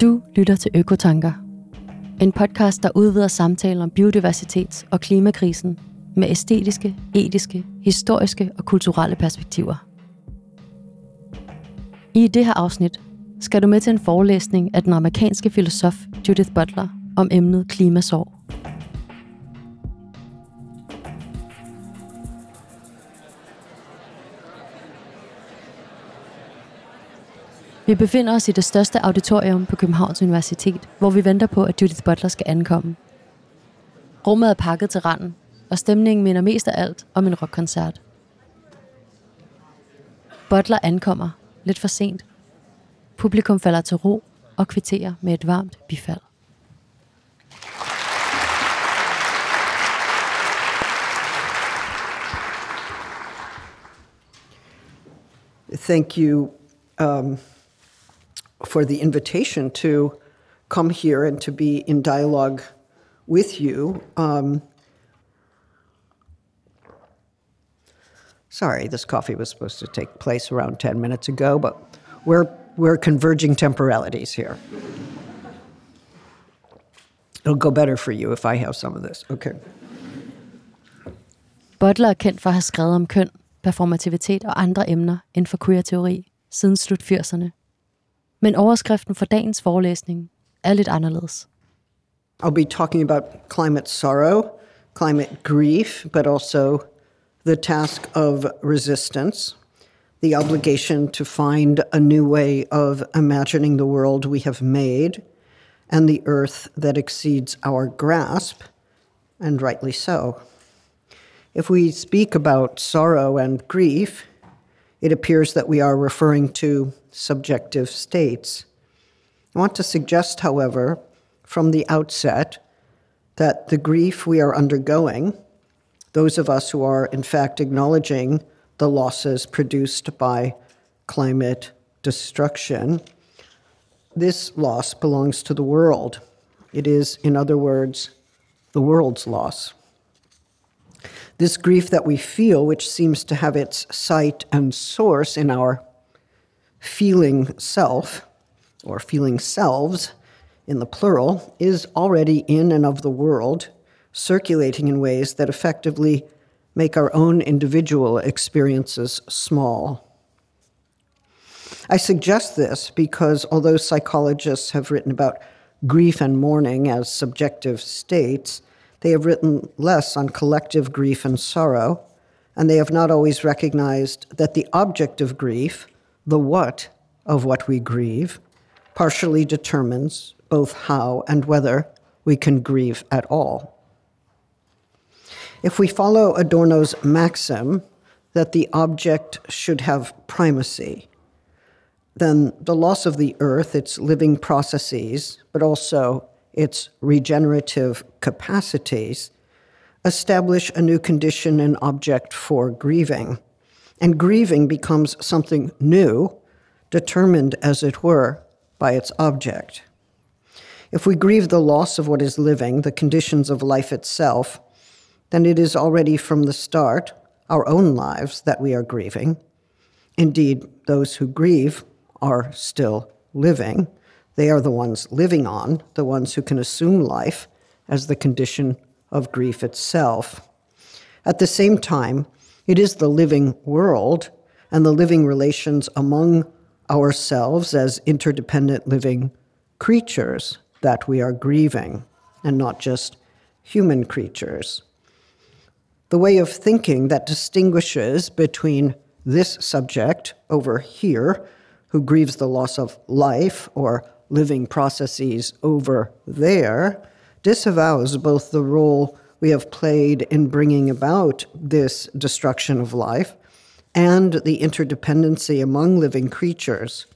Du lytter til Økotanker. En podcast, der udvider samtaler om biodiversitets- og klimakrisen med æstetiske, etiske, historiske og kulturelle perspektiver. I det her afsnit skal du med til en forelæsning af den amerikanske filosof Judith Butler om emnet klimasorg. Vi befinder os i det største auditorium på Københavns Universitet, hvor vi venter på, at Judith Butler skal ankomme. Rummet er pakket til randen, og stemningen minder mest af alt om en rockkoncert. Butler ankommer lidt for sent. Publikum falder til ro og kvitterer med et varmt bifald. Thank you um, for the invitation to come here and to be in dialogue with you. Um, sorry, this coffee was supposed to take place around 10 minutes ago, but we're, we're converging temporalities here. It'll go better for you if I have some of this. Okay. Butler er kendt for at have skrevet om køn, performativitet og andre emner inden for queer-teori siden slut 80'erne. Men overskriften for dagens forelæsning er lidt anderledes. I'll be talking about climate sorrow, climate grief, but also the task of resistance, the obligation to find a new way of imagining the world we have made, and the earth that exceeds our grasp, and rightly so. If we speak about sorrow and grief, it appears that we are referring to subjective states. I want to suggest, however, from the outset, that the grief we are undergoing, those of us who are in fact acknowledging the losses produced by climate destruction, this loss belongs to the world. It is, in other words, the world's loss. This grief that we feel, which seems to have its site and source in our feeling self, or feeling selves in the plural, is already in and of the world, circulating in ways that effectively make our own individual experiences small. I suggest this because although psychologists have written about grief and mourning as subjective states, they have written less on collective grief and sorrow, and they have not always recognized that the object of grief, the what of what we grieve, partially determines both how and whether we can grieve at all. If we follow Adorno's maxim that the object should have primacy, then the loss of the earth, its living processes, but also its regenerative capacities, establish a new condition and object for grieving. And grieving becomes something new, determined, as it were, by its object. If we grieve the loss of what is living, the conditions of life itself, then it is already from the start our own lives that we are grieving. Indeed, those who grieve are still living. They are the ones living on, the ones who can assume life as the condition of grief itself. At the same time, it is the living world and the living relations among ourselves as interdependent living creatures that we are grieving, and not just human creatures. The way of thinking that distinguishes between this subject over here, who grieves the loss of life, or living processes over there, disavows both the role we have played in bringing about this destruction of life and the interdependency among living creatures,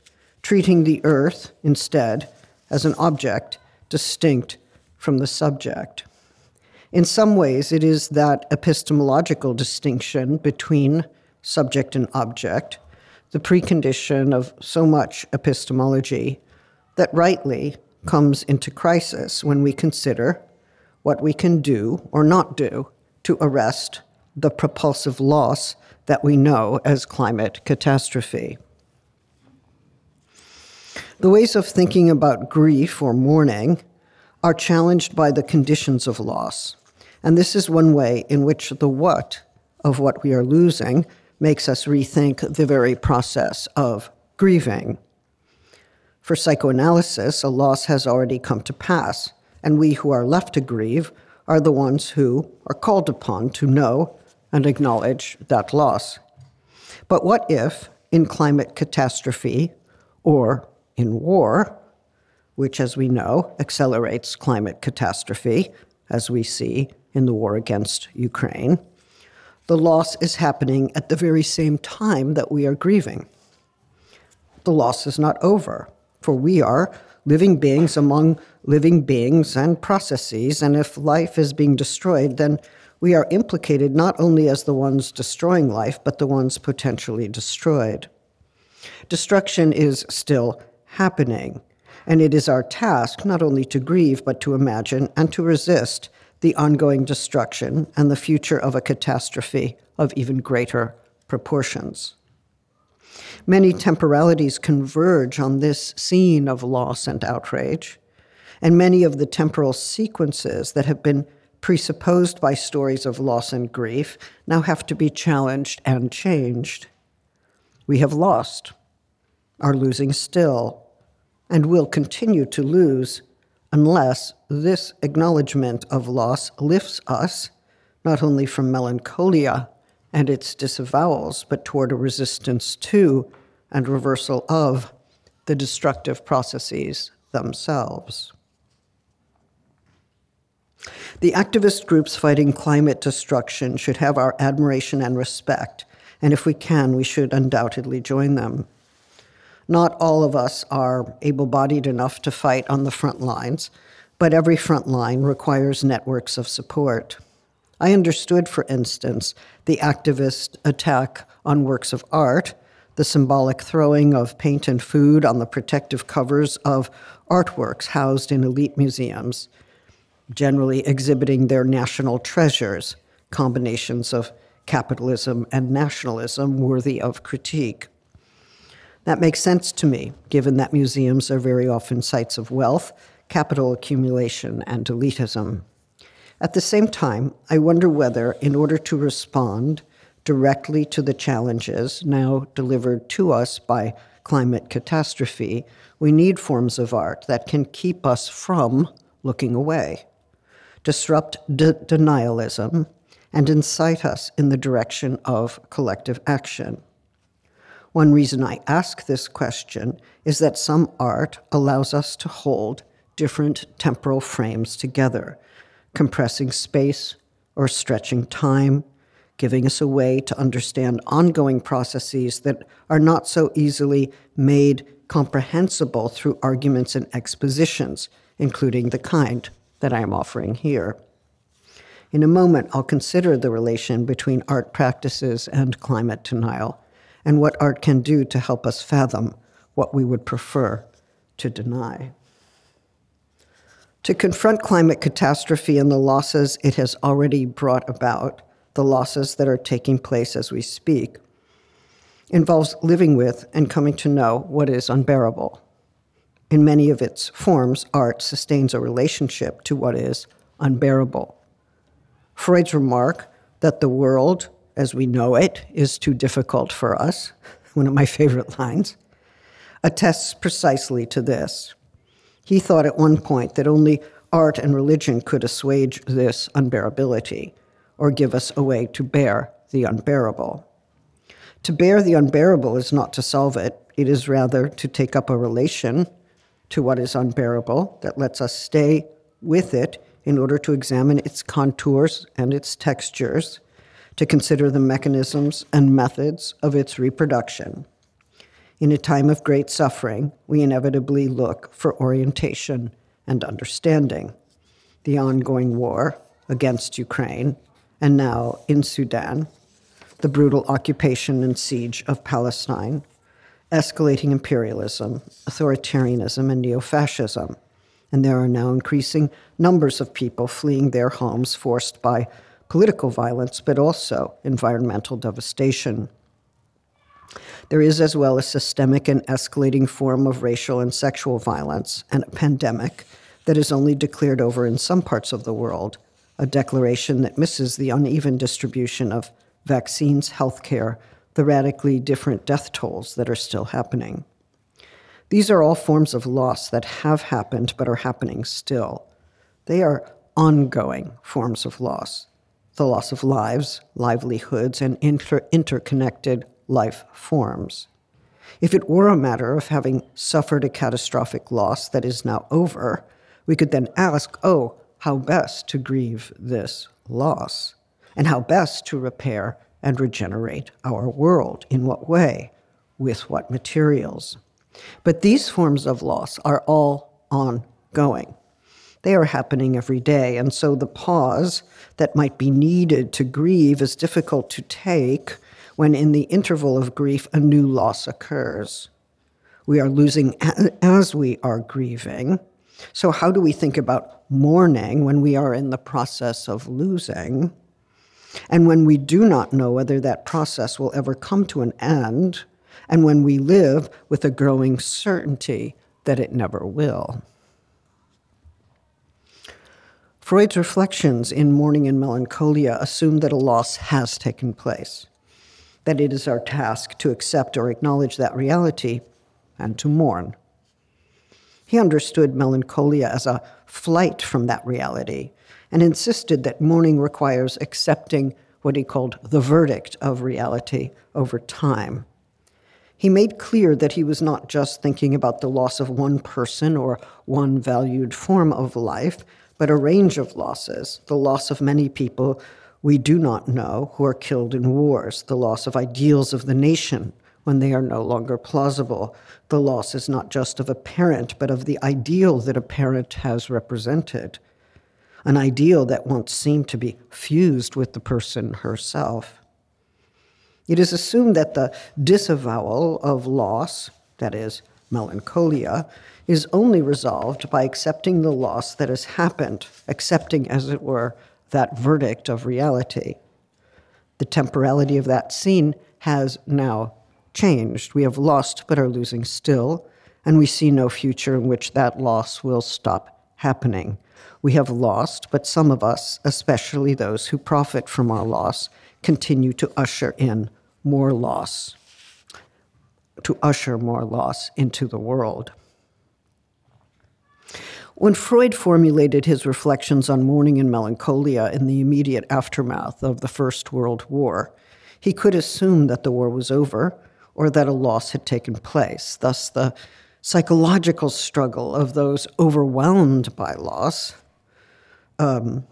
treating the earth instead as an object distinct from the subject. In some ways, it is that epistemological distinction between subject and object, the precondition of so much epistemology, that rightly comes into crisis when we consider what we can do or not do to arrest the propulsive loss that we know as climate catastrophe. The ways of thinking about grief or mourning are challenged by the conditions of loss. And this is one way in which the what of what we are losing makes us rethink the very process of grieving. For psychoanalysis, a loss has already come to pass, and we who are left to grieve are the ones who are called upon to know and acknowledge that loss. But what if, in climate catastrophe or in war, which, as we know, accelerates climate catastrophe, as we see in the war against Ukraine, the loss is happening at the very same time that we are grieving. The loss is not over, for we are living beings among living beings and processes, and if life is being destroyed, then we are implicated not only as the ones destroying life, but the ones potentially destroyed. Destruction is still happening, and it is our task not only to grieve, but to imagine and to resist the ongoing destruction and the future of a catastrophe of even greater proportions. Many temporalities converge on this scene of loss and outrage, and many of the temporal sequences that have been presupposed by stories of loss and grief now have to be challenged and changed. We have lost, are losing still, and will continue to lose unless this acknowledgement of loss lifts us not only from melancholia and its disavowals, but toward a resistance to and reversal of the destructive processes themselves. The activist groups fighting climate destruction should have our admiration and respect, and if we can, we should undoubtedly join them. Not all of us are able bodied enough to fight on the front lines, but every front line requires networks of support. I understood, for instance, the activist attack on works of art, the symbolic throwing of paint and food on the protective covers of artworks housed in elite museums, generally exhibiting their national treasures, combinations of capitalism and nationalism worthy of critique. That makes sense to me, given that museums are very often sites of wealth, capital accumulation, and elitism. At the same time, I wonder whether, in order to respond directly to the challenges now delivered to us by climate catastrophe, we need forms of art that can keep us from looking away, disrupt de- denialism, and incite us in the direction of collective action. One reason I ask this question is that some art allows us to hold different temporal frames together, compressing space or stretching time, giving us a way to understand ongoing processes that are not so easily made comprehensible through arguments and expositions, including the kind that I am offering here. In a moment, I'll consider the relation between art practices and climate denial and what art can do to help us fathom what we would prefer to deny. To confront climate catastrophe and the losses it has already brought about, the losses that are taking place as we speak, involves living with and coming to know what is unbearable. In many of its forms, art sustains a relationship to what is unbearable. Freud's remark that the world as we know it is too difficult for us, one of my favorite lines, attests precisely to this. He thought at one point that only art and religion could assuage this unbearability or give us a way to bear the unbearable. To bear the unbearable is not to solve it, it is rather to take up a relation to what is unbearable that lets us stay with it in order to examine its contours and its textures to consider the mechanisms and methods of its reproduction. In a time of great suffering, we inevitably look for orientation and understanding. The ongoing war against Ukraine, and now in Sudan, the brutal occupation and siege of Palestine, escalating imperialism, authoritarianism, and neo fascism, and there are now increasing numbers of people fleeing their homes forced by political violence, but also environmental devastation. There is as well a systemic and escalating form of racial and sexual violence and a pandemic that is only declared over in some parts of the world, a declaration that misses the uneven distribution of vaccines, healthcare, the radically different death tolls that are still happening. These are all forms of loss that have happened but are happening still. They are ongoing forms of loss the loss of lives, livelihoods, and inter- interconnected life forms. If it were a matter of having suffered a catastrophic loss that is now over, we could then ask, oh, how best to grieve this loss, and how best to repair and regenerate our world. In what way? With what materials? But these forms of loss are all ongoing. They are happening every day, and so the pause that might be needed to grieve is difficult to take when, in the interval of grief, a new loss occurs. We are losing as we are grieving. So, how do we think about mourning when we are in the process of losing? And when we do not know whether that process will ever come to an end, and when we live with a growing certainty that it never will. Freud's reflections in Mourning and Melancholia assume that a loss has taken place, that it is our task to accept or acknowledge that reality and to mourn. He understood melancholia as a flight from that reality and insisted that mourning requires accepting what he called the verdict of reality over time. He made clear that he was not just thinking about the loss of one person or one valued form of life, but a range of losses the loss of many people we do not know who are killed in wars, the loss of ideals of the nation when they are no longer plausible. The loss is not just of a parent, but of the ideal that a parent has represented an ideal that once seemed to be fused with the person herself. It is assumed that the disavowal of loss, that is, melancholia, is only resolved by accepting the loss that has happened, accepting, as it were, that verdict of reality. The temporality of that scene has now changed. We have lost but are losing still, and we see no future in which that loss will stop happening. We have lost, but some of us, especially those who profit from our loss, continue to usher in more loss, to usher more loss into the world. When Freud formulated his reflections on mourning and melancholia in the immediate aftermath of the First World War, he could assume that the war was over or that a loss had taken place. Thus, the psychological struggle of those overwhelmed by loss um,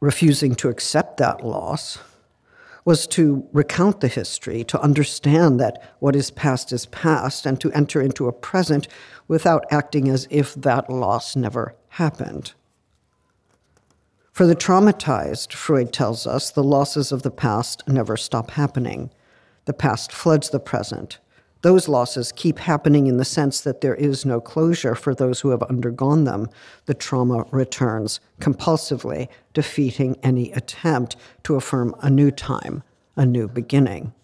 refusing to accept that loss was to recount the history, to understand that what is past is past, and to enter into a present without acting as if that loss never happened. For the traumatized, Freud tells us, the losses of the past never stop happening. The past floods the present, those losses keep happening in the sense that there is no closure for those who have undergone them. The trauma returns compulsively, defeating any attempt to affirm a new time, a new beginning.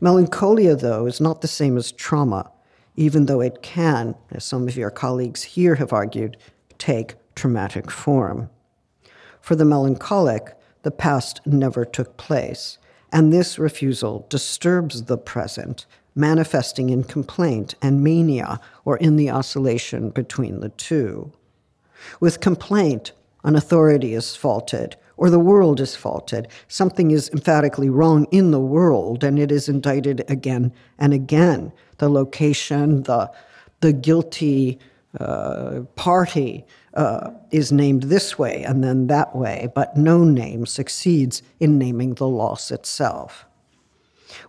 Melancholia, though, is not the same as trauma, even though it can, as some of your colleagues here have argued, take traumatic form. For the melancholic, the past never took place, and this refusal disturbs the present manifesting in complaint and mania or in the oscillation between the two. With complaint, an authority is faulted or the world is faulted. Something is emphatically wrong in the world and it is indicted again and again. The location, the, the guilty uh, party uh, is named this way and then that way, but no name succeeds in naming the loss itself.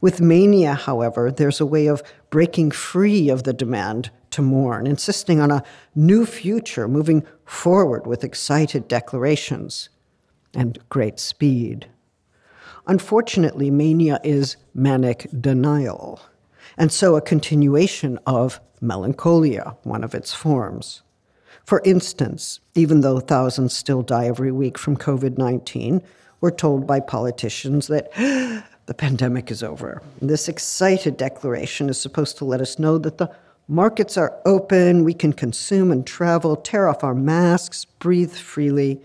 With mania, however, there's a way of breaking free of the demand to mourn, insisting on a new future, moving forward with excited declarations and great speed. Unfortunately, mania is manic denial, and so a continuation of melancholia, one of its forms. For instance, even though thousands still die every week from COVID 19, we're told by politicians that the pandemic is over. This excited declaration is supposed to let us know that the markets are open, we can consume and travel, tear off our masks, breathe freely.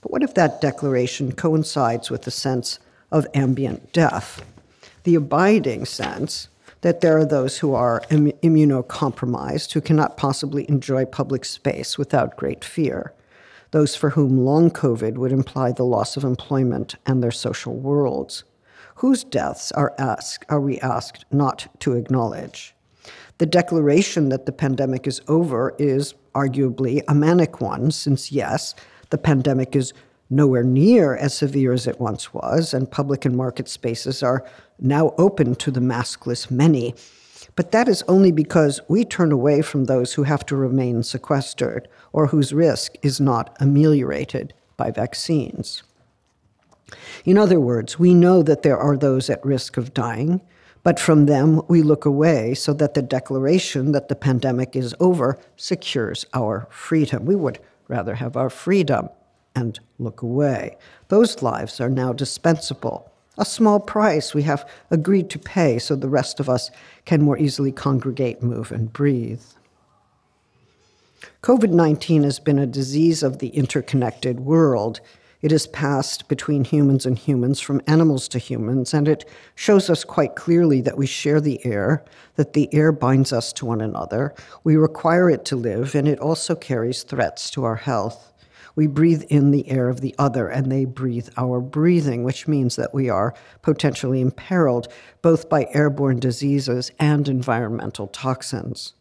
But what if that declaration coincides with the sense of ambient death? The abiding sense that there are those who are Im- immunocompromised who cannot possibly enjoy public space without great fear, those for whom long COVID would imply the loss of employment and their social worlds. Whose deaths are, asked, are we asked not to acknowledge? The declaration that the pandemic is over is arguably a manic one, since, yes, the pandemic is nowhere near as severe as it once was, and public and market spaces are now open to the maskless many. But that is only because we turn away from those who have to remain sequestered or whose risk is not ameliorated by vaccines. In other words, we know that there are those at risk of dying, but from them we look away so that the declaration that the pandemic is over secures our freedom. We would rather have our freedom and look away. Those lives are now dispensable. A small price we have agreed to pay so the rest of us can more easily congregate, move, and breathe. COVID 19 has been a disease of the interconnected world. It has passed between humans and humans, from animals to humans, and it shows us quite clearly that we share the air, that the air binds us to one another. We require it to live, and it also carries threats to our health we breathe in the air of the other and they breathe our breathing, which means that we are potentially imperiled both by airborne diseases and environmental toxins.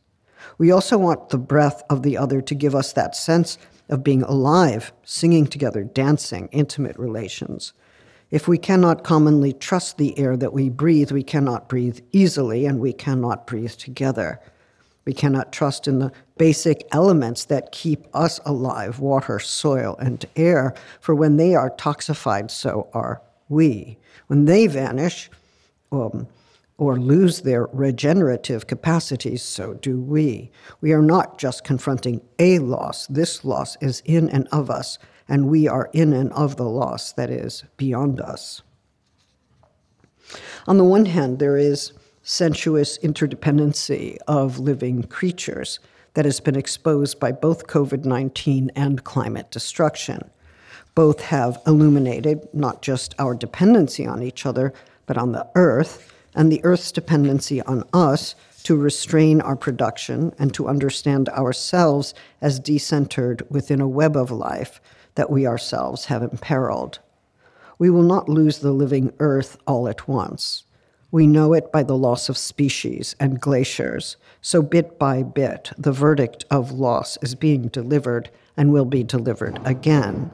We also want the breath of the other to give us that sense of being alive, singing together, dancing, intimate relations. If we cannot commonly trust the air that we breathe, we cannot breathe easily and we cannot breathe together. We cannot trust in the basic elements that keep us alive water, soil, and air, for when they are toxified, so are we. When they vanish um, or lose their regenerative capacities, so do we. We are not just confronting a loss, this loss is in and of us, and we are in and of the loss that is beyond us. On the one hand, there is sensuous interdependency of living creatures that has been exposed by both COVID 19 and climate destruction. Both have illuminated not just our dependency on each other, but on the Earth, and the Earth's dependency on us to restrain our production and to understand ourselves as decentered within a web of life that we ourselves have imperiled. We will not lose the living Earth all at once. We know it by the loss of species and glaciers. So, bit by bit, the verdict of loss is being delivered and will be delivered again.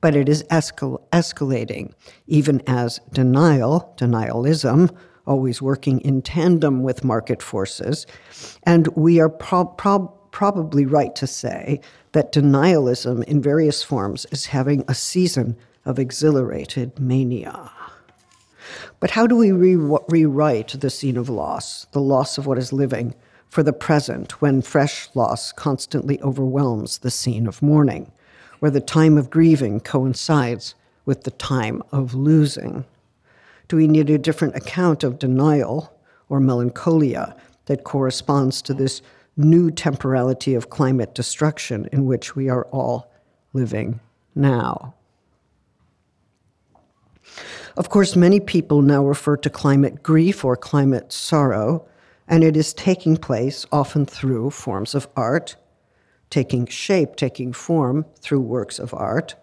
But it is escal- escalating, even as denial, denialism, always working in tandem with market forces. And we are pro- pro- probably right to say that denialism in various forms is having a season of exhilarated mania. But how do we re- rewrite the scene of loss, the loss of what is living, for the present when fresh loss constantly overwhelms the scene of mourning, where the time of grieving coincides with the time of losing? Do we need a different account of denial or melancholia that corresponds to this new temporality of climate destruction in which we are all living now? Of course, many people now refer to climate grief or climate sorrow, and it is taking place often through forms of art, taking shape, taking form through works of art.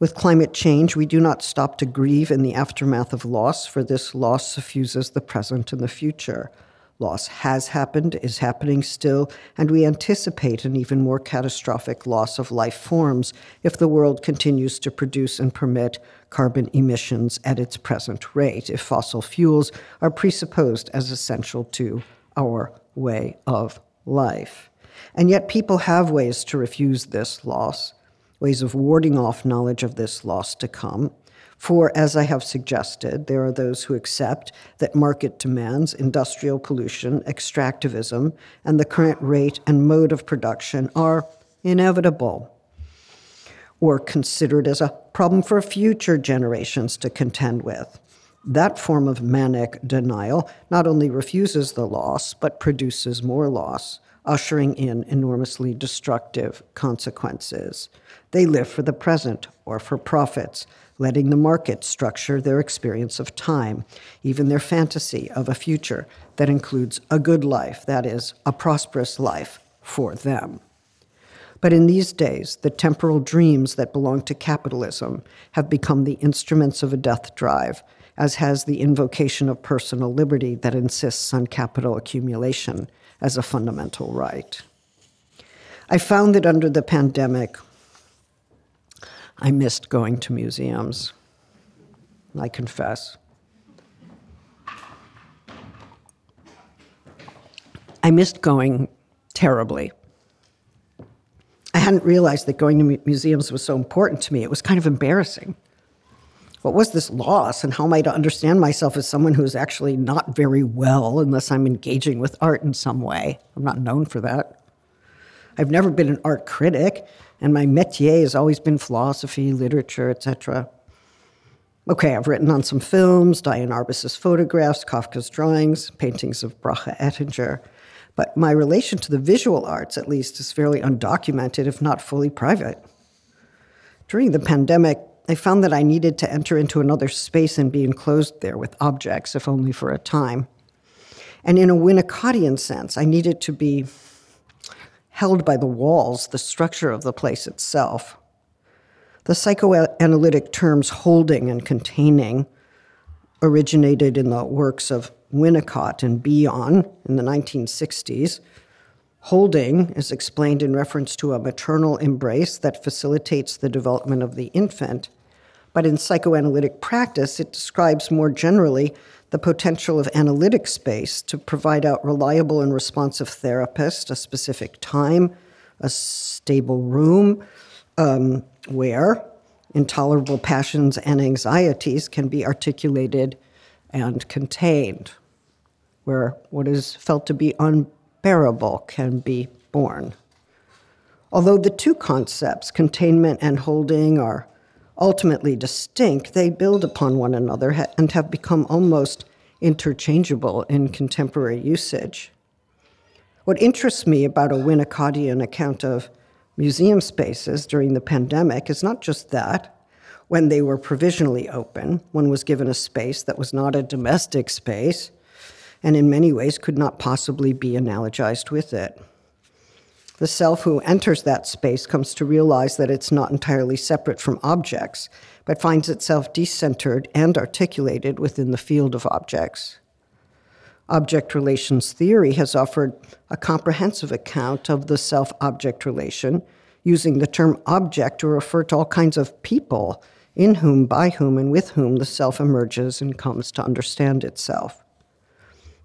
With climate change, we do not stop to grieve in the aftermath of loss, for this loss suffuses the present and the future. Loss has happened, is happening still, and we anticipate an even more catastrophic loss of life forms if the world continues to produce and permit carbon emissions at its present rate, if fossil fuels are presupposed as essential to our way of life. And yet, people have ways to refuse this loss, ways of warding off knowledge of this loss to come. For, as I have suggested, there are those who accept that market demands, industrial pollution, extractivism, and the current rate and mode of production are inevitable or considered as a problem for future generations to contend with. That form of manic denial not only refuses the loss, but produces more loss, ushering in enormously destructive consequences. They live for the present or for profits, letting the market structure their experience of time, even their fantasy of a future that includes a good life, that is, a prosperous life for them. But in these days, the temporal dreams that belong to capitalism have become the instruments of a death drive, as has the invocation of personal liberty that insists on capital accumulation as a fundamental right. I found that under the pandemic, I missed going to museums. I confess. I missed going terribly. I hadn't realized that going to museums was so important to me. It was kind of embarrassing. What was this loss, and how am I to understand myself as someone who's actually not very well unless I'm engaging with art in some way? I'm not known for that. I've never been an art critic, and my métier has always been philosophy, literature, etc. Okay, I've written on some films, Diane Arbus's photographs, Kafka's drawings, paintings of Bracha Ettinger. But my relation to the visual arts, at least, is fairly undocumented, if not fully private. During the pandemic, I found that I needed to enter into another space and be enclosed there with objects, if only for a time. And in a Winnicottian sense, I needed to be held by the walls, the structure of the place itself. The psychoanalytic terms holding and containing originated in the works of Winnicott and Bion in the 1960s. Holding is explained in reference to a maternal embrace that facilitates the development of the infant. But in psychoanalytic practice, it describes more generally the potential of analytic space to provide out reliable and responsive therapist, a specific time, a stable room um, where intolerable passions and anxieties can be articulated and contained where what is felt to be unbearable can be borne. Although the two concepts, containment and holding, are ultimately distinct, they build upon one another and have become almost interchangeable in contemporary usage. What interests me about a Winnicottian account of museum spaces during the pandemic is not just that. When they were provisionally open, one was given a space that was not a domestic space, and in many ways could not possibly be analogized with it. The self who enters that space comes to realize that it's not entirely separate from objects, but finds itself decentered and articulated within the field of objects. Object relations theory has offered a comprehensive account of the self object relation, using the term object to refer to all kinds of people in whom, by whom, and with whom the self emerges and comes to understand itself.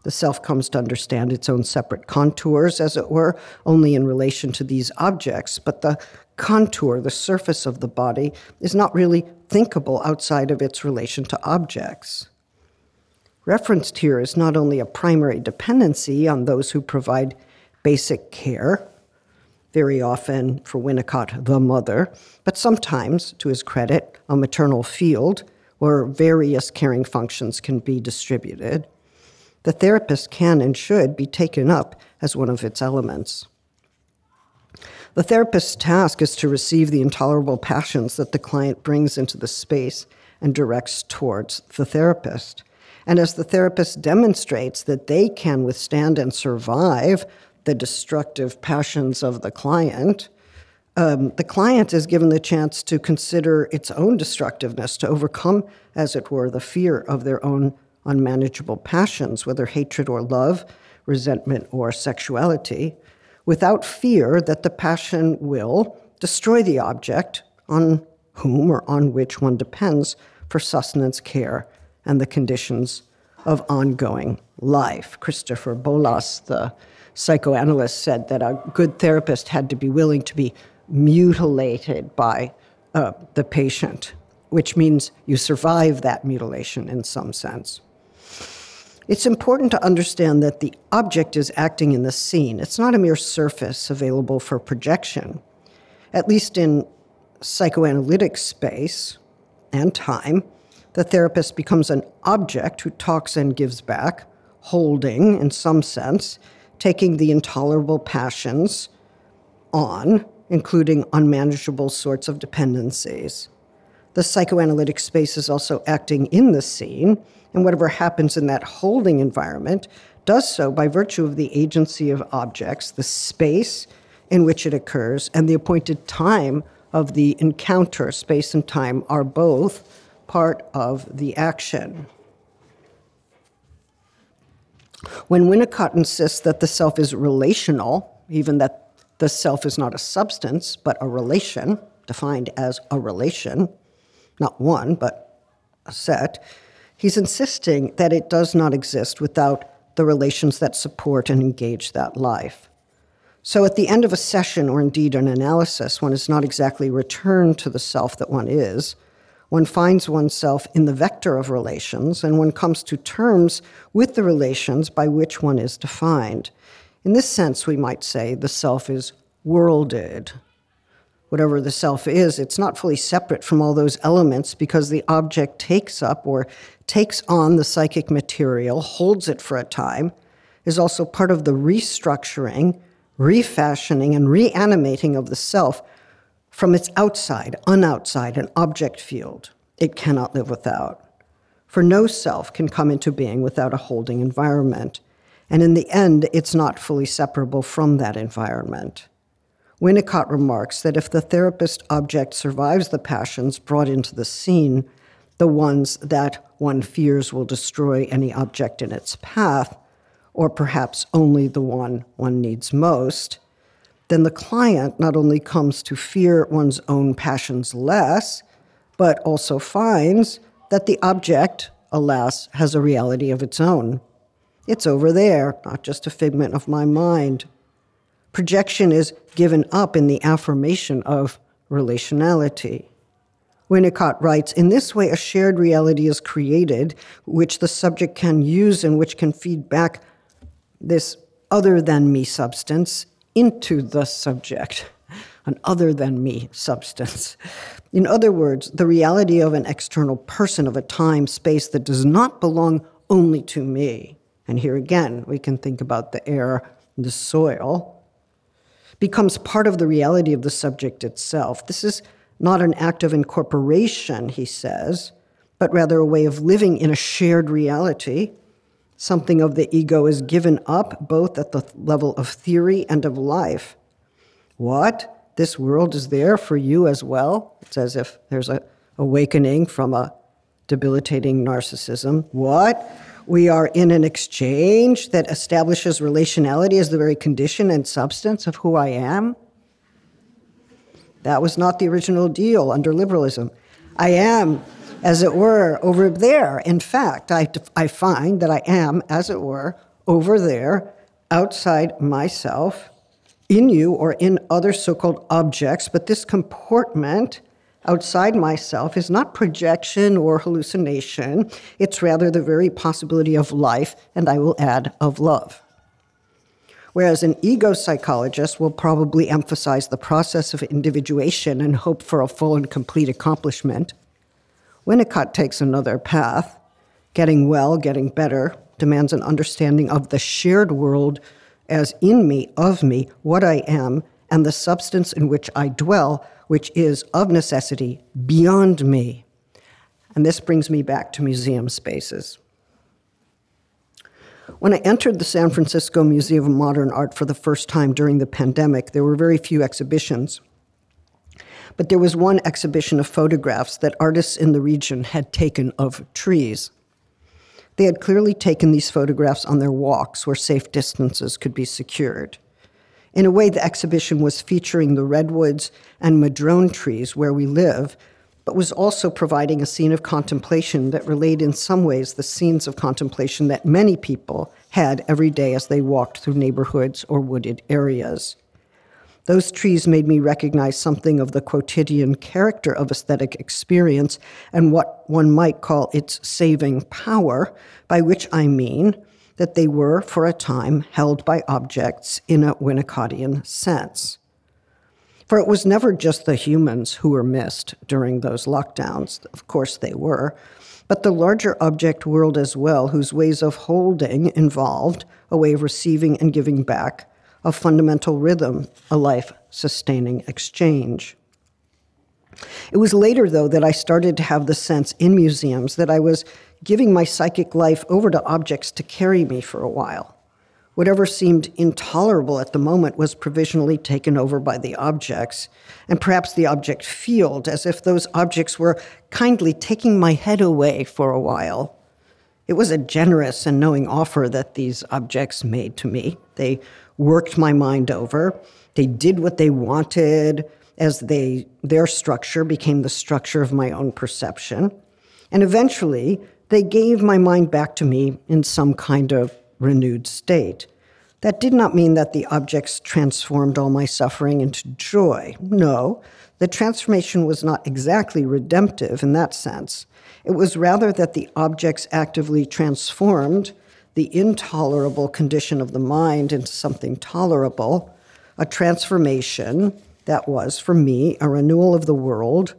The self comes to understand its own separate contours, as it were, only in relation to these objects, but the contour, the surface of the body, is not really thinkable outside of its relation to objects. Referenced here is not only a primary dependency on those who provide basic care, very often for Winnicott, the mother, but sometimes, to his credit, a maternal field where various caring functions can be distributed the therapist can and should be taken up as one of its elements. The therapist's task is to receive the intolerable passions that the client brings into the space and directs towards the therapist. And as the therapist demonstrates that they can withstand and survive the destructive passions of the client, um, the client is given the chance to consider its own destructiveness, to overcome, as it were, the fear of their own unmanageable passions, whether hatred or love, resentment or sexuality, without fear that the passion will destroy the object on whom or on which one depends for sustenance, care, and the conditions of ongoing life. Christopher Bollas, the psychoanalyst, said that a good therapist had to be willing to be mutilated by uh, the patient, which means you survive that mutilation in some sense. It's important to understand that the object is acting in the scene. It's not a mere surface available for projection. At least in psychoanalytic space and time, the therapist becomes an object who talks and gives back, holding, in some sense, taking the intolerable passions on, including unmanageable sorts of dependencies. The psychoanalytic space is also acting in the scene, and whatever happens in that holding environment does so by virtue of the agency of objects, the space in which it occurs, and the appointed time of the encounter. Space and time are both part of the action. When Winnicott insists that the self is relational, even that the self is not a substance, but a relation, defined as a relation, not one, but a set, he's insisting that it does not exist without the relations that support and engage that life. So at the end of a session, or indeed an analysis, one is not exactly returned to the self that one is. One finds oneself in the vector of relations, and one comes to terms with the relations by which one is defined. In this sense, we might say the self is worlded, whatever the self is, it's not fully separate from all those elements because the object takes up or takes on the psychic material, holds it for a time, is also part of the restructuring, refashioning, and reanimating of the self from its outside, unoutside, an object field it cannot live without. For no self can come into being without a holding environment. And in the end, it's not fully separable from that environment. Winnicott remarks that if the therapist object survives the passions brought into the scene, the ones that one fears will destroy any object in its path, or perhaps only the one one needs most, then the client not only comes to fear one's own passions less, but also finds that the object, alas, has a reality of its own. It's over there, not just a figment of my mind projection is given up in the affirmation of relationality. Winnicott writes In this way, a shared reality is created, which the subject can use and which can feed back this other than me substance into the subject, an other than me substance. In other words, the reality of an external person, of a time space that does not belong only to me. And here again, we can think about the air, the soil, becomes part of the reality of the subject itself. This is not an act of incorporation, he says, but rather a way of living in a shared reality. Something of the ego is given up both at the level of theory and of life. What? This world is there for you as well? It's as if there's a awakening from a debilitating narcissism. What? We are in an exchange that establishes relationality as the very condition and substance of who I am. That was not the original deal under liberalism. I am, as it were, over there. In fact, I, I find that I am, as it were, over there, outside myself, in you or in other so called objects, but this comportment outside myself is not projection or hallucination, it's rather the very possibility of life, and I will add, of love. Whereas an ego psychologist will probably emphasize the process of individuation and hope for a full and complete accomplishment, Winnicott takes another path. Getting well, getting better, demands an understanding of the shared world as in me, of me, what I am, and the substance in which I dwell, which is of necessity beyond me. And this brings me back to museum spaces. When I entered the San Francisco Museum of Modern Art for the first time during the pandemic, there were very few exhibitions. But there was one exhibition of photographs that artists in the region had taken of trees. They had clearly taken these photographs on their walks where safe distances could be secured. In a way, the exhibition was featuring the redwoods and madrone trees where we live, but was also providing a scene of contemplation that relayed in some ways the scenes of contemplation that many people had every day as they walked through neighborhoods or wooded areas. Those trees made me recognize something of the quotidian character of aesthetic experience and what one might call its saving power, by which I mean that they were, for a time, held by objects in a Winnicottian sense. For it was never just the humans who were missed during those lockdowns. Of course, they were. But the larger object world as well, whose ways of holding involved a way of receiving and giving back, a fundamental rhythm, a life sustaining exchange. It was later, though, that I started to have the sense in museums that I was giving my psychic life over to objects to carry me for a while. Whatever seemed intolerable at the moment was provisionally taken over by the objects, and perhaps the object field, as if those objects were kindly taking my head away for a while. It was a generous and knowing offer that these objects made to me. They worked my mind over, they did what they wanted as they their structure became the structure of my own perception. And eventually, they gave my mind back to me in some kind of renewed state. That did not mean that the objects transformed all my suffering into joy. No, the transformation was not exactly redemptive in that sense. It was rather that the objects actively transformed the intolerable condition of the mind into something tolerable, a transformation that was, for me, a renewal of the world,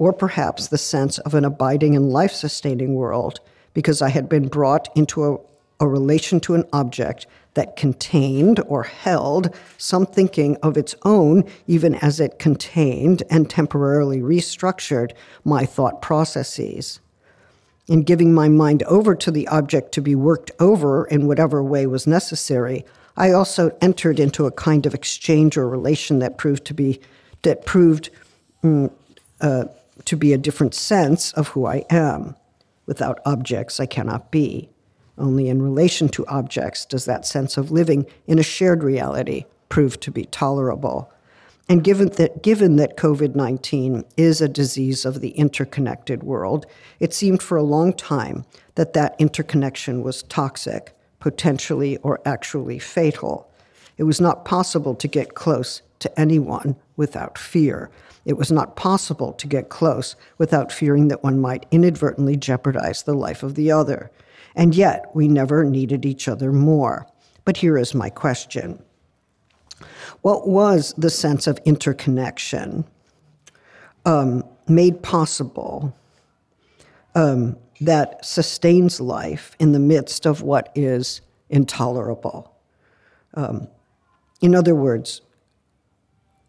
or perhaps the sense of an abiding and life sustaining world, because I had been brought into a a relation to an object that contained or held some thinking of its own, even as it contained and temporarily restructured my thought processes. In giving my mind over to the object to be worked over in whatever way was necessary, I also entered into a kind of exchange or relation that proved to be that proved mm, uh, to be a different sense of who I am. Without objects, I cannot be. Only in relation to objects does that sense of living in a shared reality prove to be tolerable. And given that, given that COVID 19 is a disease of the interconnected world, it seemed for a long time that that interconnection was toxic, potentially or actually fatal. It was not possible to get close to anyone without fear. It was not possible to get close without fearing that one might inadvertently jeopardize the life of the other. And yet, we never needed each other more. But here is my question What was the sense of interconnection um, made possible um, that sustains life in the midst of what is intolerable? Um, in other words,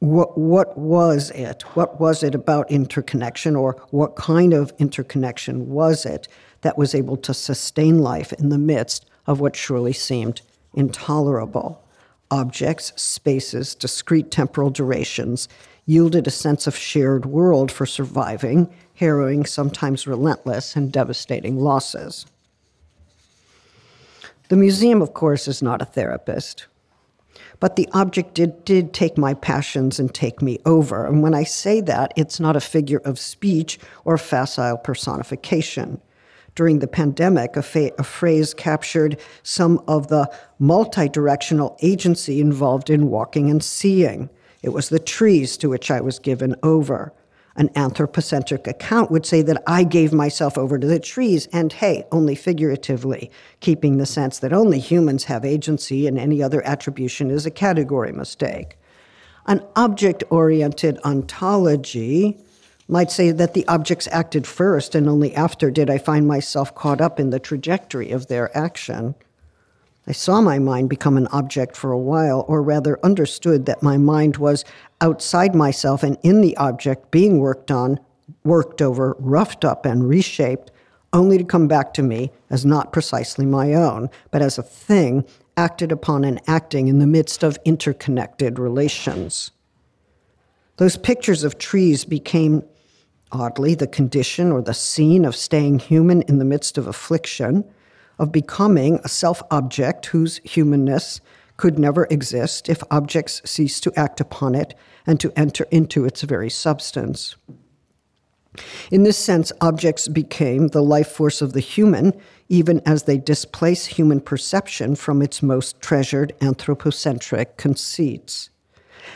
what, what was it? What was it about interconnection, or what kind of interconnection was it that was able to sustain life in the midst of what surely seemed intolerable. Objects, spaces, discrete temporal durations yielded a sense of shared world for surviving, harrowing, sometimes relentless, and devastating losses. The museum, of course, is not a therapist. But the object did, did take my passions and take me over. And when I say that, it's not a figure of speech or facile personification during the pandemic, a, fa- a phrase captured some of the multi directional agency involved in walking and seeing. It was the trees to which I was given over. An anthropocentric account would say that I gave myself over to the trees, and hey, only figuratively, keeping the sense that only humans have agency and any other attribution is a category mistake. An object oriented ontology might say that the objects acted first, and only after did I find myself caught up in the trajectory of their action. I saw my mind become an object for a while, or rather understood that my mind was outside myself and in the object being worked on, worked over, roughed up, and reshaped, only to come back to me as not precisely my own, but as a thing acted upon and acting in the midst of interconnected relations. Those pictures of trees became oddly, the condition or the scene of staying human in the midst of affliction, of becoming a self object whose humanness could never exist if objects cease to act upon it and to enter into its very substance. In this sense, objects became the life force of the human, even as they displace human perception from its most treasured anthropocentric conceits.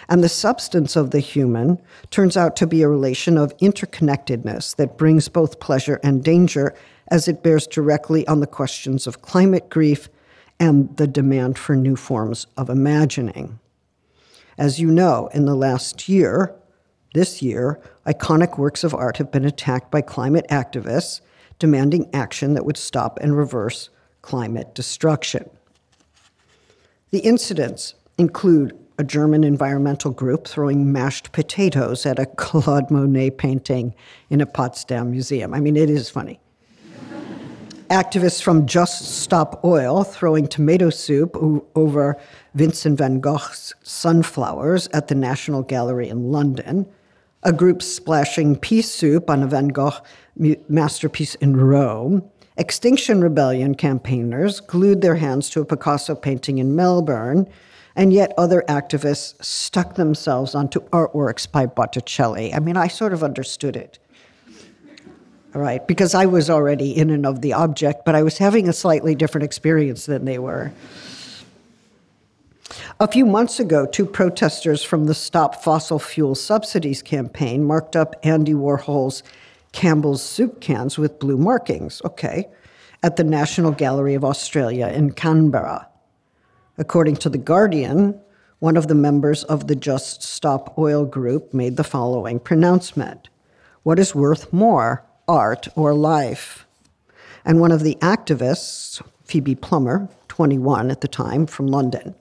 And the substance of the human turns out to be a relation of interconnectedness that brings both pleasure and danger as it bears directly on the questions of climate grief and the demand for new forms of imagining. As you know, in the last year, this year, iconic works of art have been attacked by climate activists demanding action that would stop and reverse climate destruction. The incidents include a German environmental group throwing mashed potatoes at a Claude Monet painting in a Potsdam museum. I mean, it is funny. Activists from Just Stop Oil throwing tomato soup over Vincent van Gogh's sunflowers at the National Gallery in London. A group splashing pea soup on a Van Gogh masterpiece in Rome. Extinction Rebellion campaigners glued their hands to a Picasso painting in Melbourne and yet other activists stuck themselves onto artworks by Botticelli. I mean, I sort of understood it. Right, because I was already in and of the object, but I was having a slightly different experience than they were. A few months ago, two protesters from the Stop Fossil Fuel Subsidies campaign marked up Andy Warhol's Campbell's soup cans with blue markings, okay, at the National Gallery of Australia in Canberra. According to The Guardian, one of the members of the Just Stop Oil group made the following pronouncement What is worth more, art or life? And one of the activists, Phoebe Plummer, 21 at the time, from London,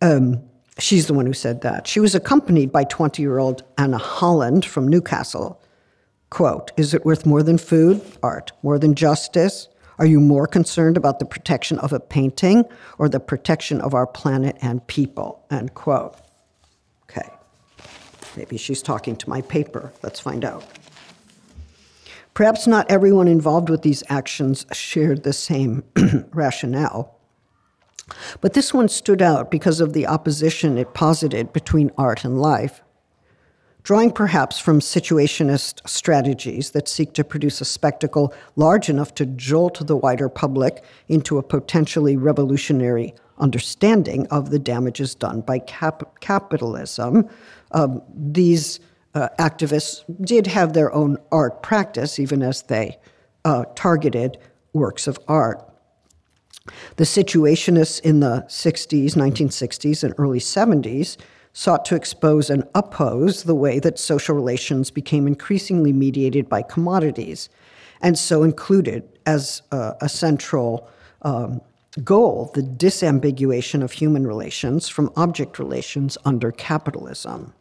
um, she's the one who said that. She was accompanied by 20 year old Anna Holland from Newcastle. Quote, is it worth more than food, art, more than justice, are you more concerned about the protection of a painting or the protection of our planet and people? End quote. Okay. Maybe she's talking to my paper. Let's find out. Perhaps not everyone involved with these actions shared the same rationale. But this one stood out because of the opposition it posited between art and life drawing perhaps from situationist strategies that seek to produce a spectacle large enough to jolt the wider public into a potentially revolutionary understanding of the damages done by cap- capitalism. Um, these uh, activists did have their own art practice, even as they uh, targeted works of art. The situationists in the 60s, 1960s, and early 70s sought to expose and oppose the way that social relations became increasingly mediated by commodities, and so included as a, a central um, goal the disambiguation of human relations from object relations under capitalism.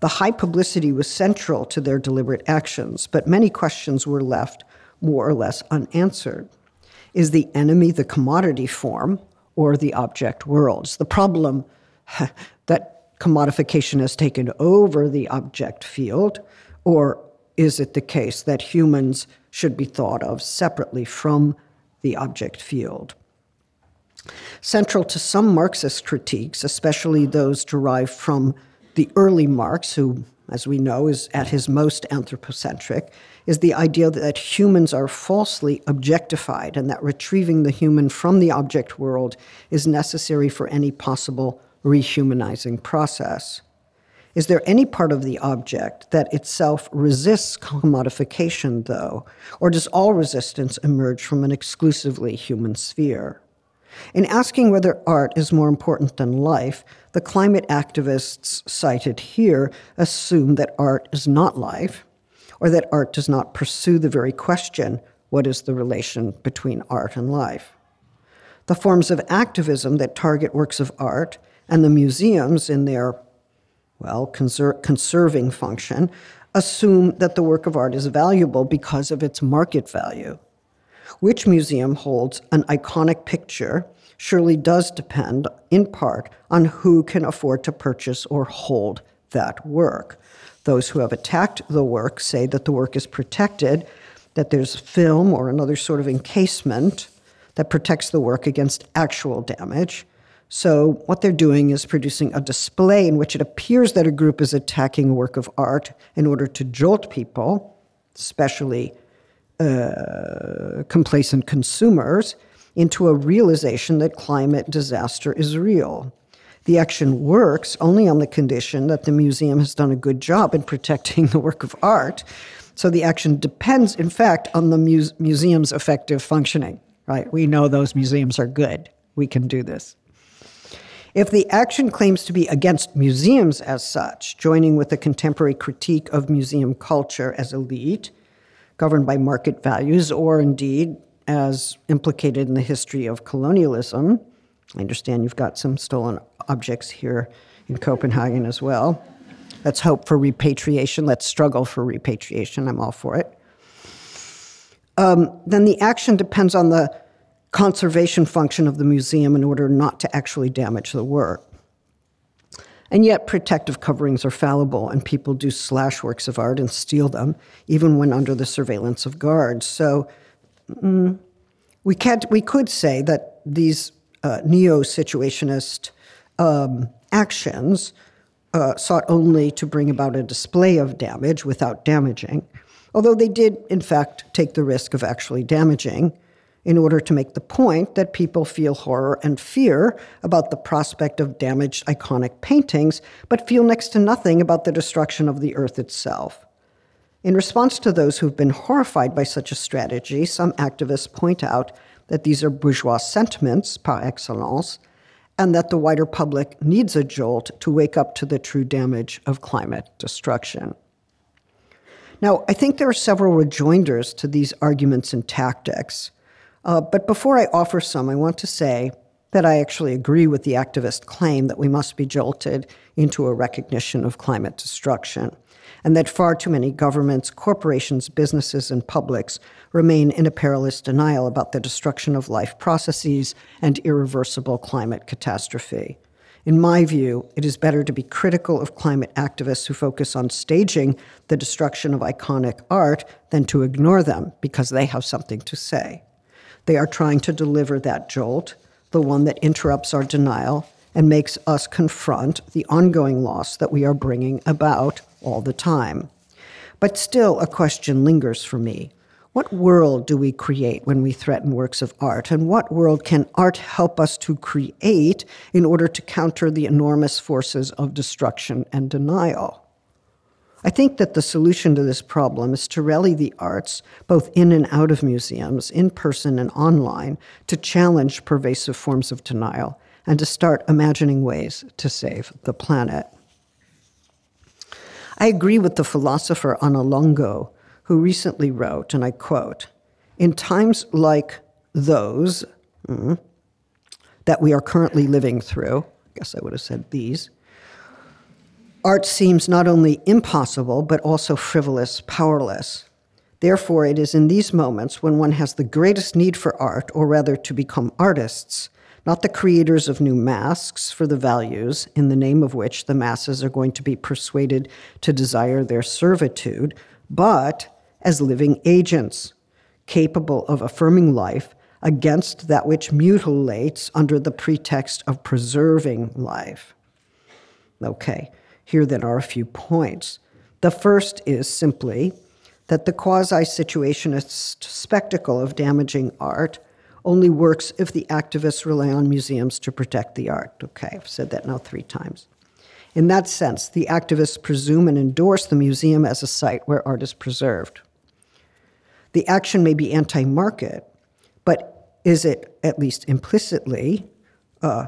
The high publicity was central to their deliberate actions, but many questions were left more or less unanswered. Is the enemy the commodity form or the object worlds? The problem that commodification has taken over the object field, or is it the case that humans should be thought of separately from the object field? Central to some Marxist critiques, especially those derived from the early Marx, who, as we know, is at his most anthropocentric, is the idea that humans are falsely objectified and that retrieving the human from the object world is necessary for any possible rehumanizing process. Is there any part of the object that itself resists commodification, though? Or does all resistance emerge from an exclusively human sphere? In asking whether art is more important than life, the climate activists cited here assume that art is not life, or that art does not pursue the very question what is the relation between art and life? The forms of activism that target works of art and the museums, in their, well, conser- conserving function, assume that the work of art is valuable because of its market value. Which museum holds an iconic picture surely does depend, in part, on who can afford to purchase or hold that work. Those who have attacked the work say that the work is protected, that there's film or another sort of encasement that protects the work against actual damage. So, what they're doing is producing a display in which it appears that a group is attacking a work of art in order to jolt people, especially uh, complacent consumers, into a realization that climate disaster is real. The action works only on the condition that the museum has done a good job in protecting the work of art. So the action depends, in fact, on the mu- museum's effective functioning, right? We know those museums are good. We can do this. If the action claims to be against museums as such, joining with a contemporary critique of museum culture as elite, governed by market values, or indeed as implicated in the history of colonialism, I understand you've got some stolen objects here in Copenhagen as well. Let's hope for repatriation. Let's struggle for repatriation. I'm all for it. Um, then the action depends on the conservation function of the museum in order not to actually damage the work. And yet, protective coverings are fallible, and people do slash works of art and steal them, even when under the surveillance of guards. So, mm, we, can't, we could say that these uh, neo situationist um, actions uh, sought only to bring about a display of damage without damaging, although they did, in fact, take the risk of actually damaging in order to make the point that people feel horror and fear about the prospect of damaged iconic paintings, but feel next to nothing about the destruction of the earth itself. In response to those who've been horrified by such a strategy, some activists point out that these are bourgeois sentiments par excellence, and that the wider public needs a jolt to wake up to the true damage of climate destruction. Now, I think there are several rejoinders to these arguments and tactics. Uh, but before I offer some, I want to say that I actually agree with the activist claim that we must be jolted into a recognition of climate destruction, and that far too many governments, corporations, businesses, and publics remain in a perilous denial about the destruction of life processes and irreversible climate catastrophe. In my view, it is better to be critical of climate activists who focus on staging the destruction of iconic art than to ignore them because they have something to say. They are trying to deliver that jolt, the one that interrupts our denial and makes us confront the ongoing loss that we are bringing about all the time. But still, a question lingers for me. What world do we create when we threaten works of art? And what world can art help us to create in order to counter the enormous forces of destruction and denial? I think that the solution to this problem is to rally the arts, both in and out of museums, in person and online, to challenge pervasive forms of denial and to start imagining ways to save the planet. I agree with the philosopher Anna Longo, who recently wrote, and I quote, In times like those mm, that we are currently living through, I guess I would have said these, Art seems not only impossible, but also frivolous, powerless. Therefore, it is in these moments when one has the greatest need for art, or rather to become artists, not the creators of new masks for the values in the name of which the masses are going to be persuaded to desire their servitude, but as living agents, capable of affirming life against that which mutilates under the pretext of preserving life. Okay, here then are a few points. The first is simply that the quasi situationist spectacle of damaging art only works if the activists rely on museums to protect the art. Okay, I've said that now three times. In that sense, the activists presume and endorse the museum as a site where art is preserved. The action may be anti market, but is it, at least implicitly, uh,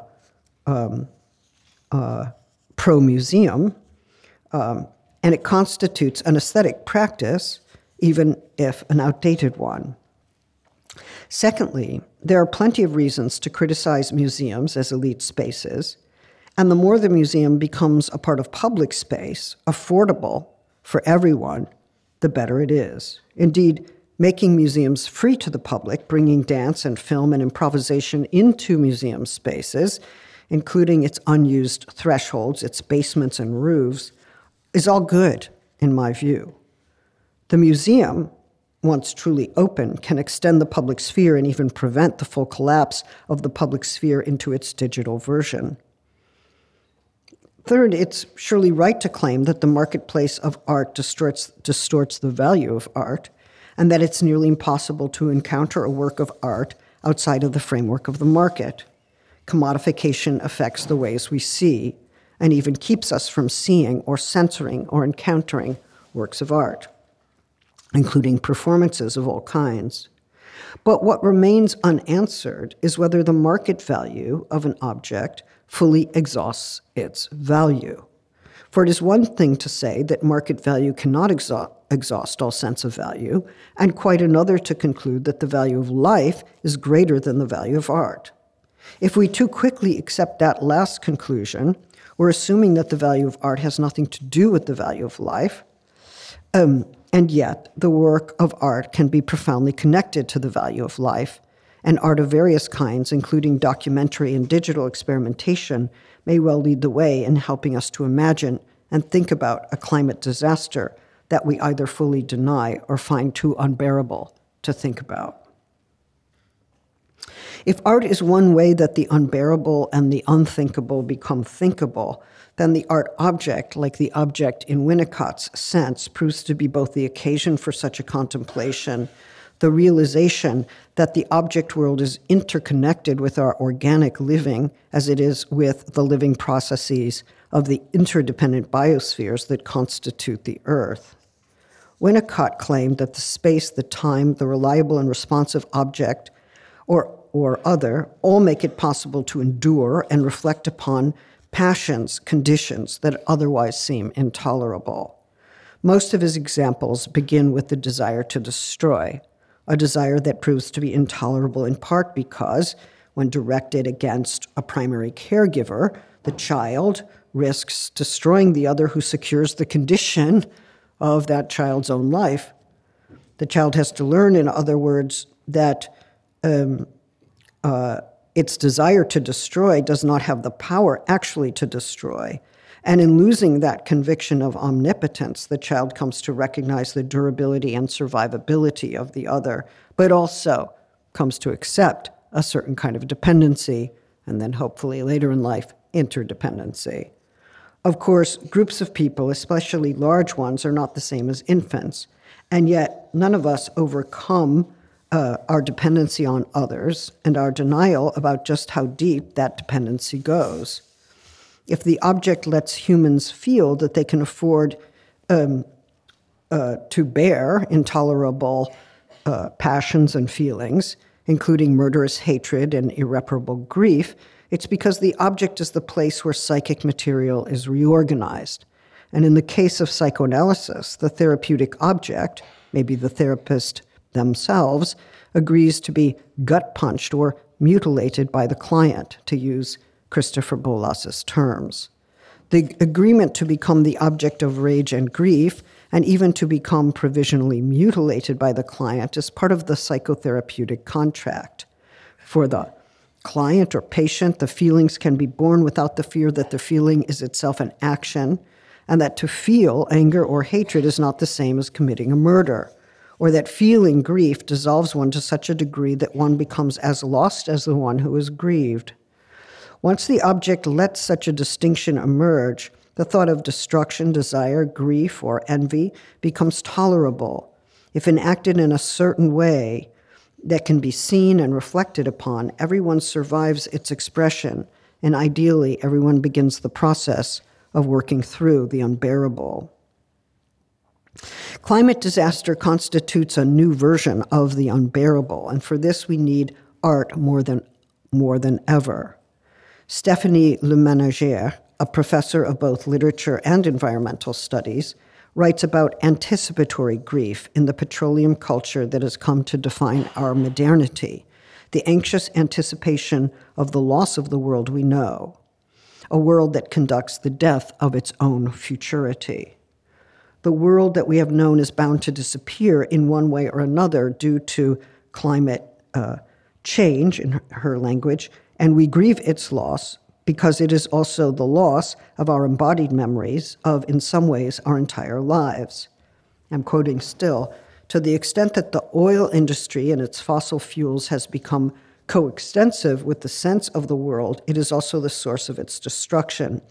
um, uh, pro museum, um, and it constitutes an aesthetic practice, even if an outdated one. Secondly, there are plenty of reasons to criticize museums as elite spaces, and the more the museum becomes a part of public space, affordable for everyone, the better it is. Indeed, making museums free to the public, bringing dance and film and improvisation into museum spaces, including its unused thresholds, its basements and roofs, is all good, in my view. The museum, once truly open, can extend the public sphere and even prevent the full collapse of the public sphere into its digital version. Third, it's surely right to claim that the marketplace of art distorts, distorts the value of art, and that it's nearly impossible to encounter a work of art outside of the framework of the market commodification affects the ways we see and even keeps us from seeing or censoring or encountering works of art, including performances of all kinds. But what remains unanswered is whether the market value of an object fully exhausts its value. For it is one thing to say that market value cannot exhaust, exhaust all sense of value, and quite another to conclude that the value of life is greater than the value of art. If we too quickly accept that last conclusion, we're assuming that the value of art has nothing to do with the value of life. Um, and yet, the work of art can be profoundly connected to the value of life, and art of various kinds, including documentary and digital experimentation, may well lead the way in helping us to imagine and think about a climate disaster that we either fully deny or find too unbearable to think about. If art is one way that the unbearable and the unthinkable become thinkable, then the art object, like the object in Winnicott's sense, proves to be both the occasion for such a contemplation, the realization that the object world is interconnected with our organic living as it is with the living processes of the interdependent biospheres that constitute the earth. Winnicott claimed that the space, the time, the reliable and responsive object, or, or other, all make it possible to endure and reflect upon passions, conditions that otherwise seem intolerable. Most of his examples begin with the desire to destroy, a desire that proves to be intolerable in part because, when directed against a primary caregiver, the child risks destroying the other who secures the condition of that child's own life. The child has to learn, in other words, that um, uh, its desire to destroy does not have the power actually to destroy. And in losing that conviction of omnipotence, the child comes to recognize the durability and survivability of the other, but also comes to accept a certain kind of dependency, and then hopefully later in life, interdependency. Of course, groups of people, especially large ones, are not the same as infants, and yet none of us overcome uh, our dependency on others and our denial about just how deep that dependency goes. If the object lets humans feel that they can afford um, uh, to bear intolerable uh, passions and feelings, including murderous hatred and irreparable grief, it's because the object is the place where psychic material is reorganized. And in the case of psychoanalysis, the therapeutic object, maybe the therapist themselves, agrees to be gut punched or mutilated by the client, to use Christopher Bollas's terms. The agreement to become the object of rage and grief, and even to become provisionally mutilated by the client, is part of the psychotherapeutic contract. For the client or patient, the feelings can be born without the fear that the feeling is itself an action, and that to feel anger or hatred is not the same as committing a murder, or that feeling grief dissolves one to such a degree that one becomes as lost as the one who is grieved. Once the object lets such a distinction emerge, the thought of destruction, desire, grief, or envy becomes tolerable. If enacted in a certain way, that can be seen and reflected upon, everyone survives its expression, and ideally, everyone begins the process of working through the unbearable. Climate disaster constitutes a new version of the unbearable, and for this we need art more than, more than ever. Stephanie LeMenager, a professor of both literature and environmental studies, writes about anticipatory grief in the petroleum culture that has come to define our modernity, the anxious anticipation of the loss of the world we know, a world that conducts the death of its own futurity. The world that we have known is bound to disappear in one way or another due to climate uh, change, in her language, and we grieve its loss because it is also the loss of our embodied memories of, in some ways, our entire lives. I'm quoting still to the extent that the oil industry and its fossil fuels has become coextensive with the sense of the world, it is also the source of its destruction.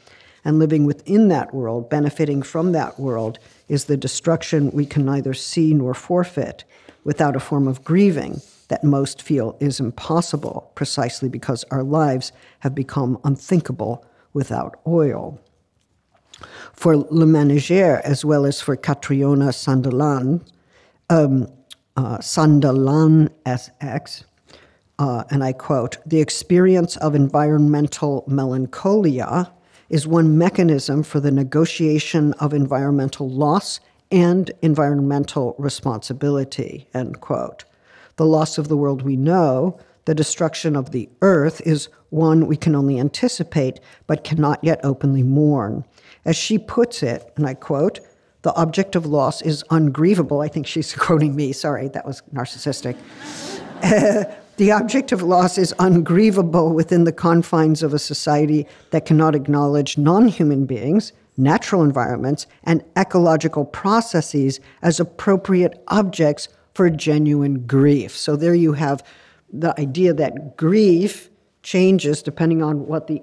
And living within that world, benefiting from that world, is the destruction we can neither see nor forfeit without a form of grieving that most feel is impossible precisely because our lives have become unthinkable without oil. For LeMenager, as well as for Catriona Sandilands, um, uh, Sandalan SX, uh, and I quote The experience of environmental melancholia is one mechanism for the negotiation of environmental loss and environmental responsibility, end quote. The loss of the world we know, the destruction of the earth, is one we can only anticipate but cannot yet openly mourn. As she puts it, and I quote, the object of loss is ungrievable. I think she's quoting me. Sorry, that was narcissistic. the object of loss is ungrievable within the confines of a society that cannot acknowledge non human beings, natural environments, and ecological processes as appropriate objects for genuine grief. So there you have the idea that grief changes depending on what the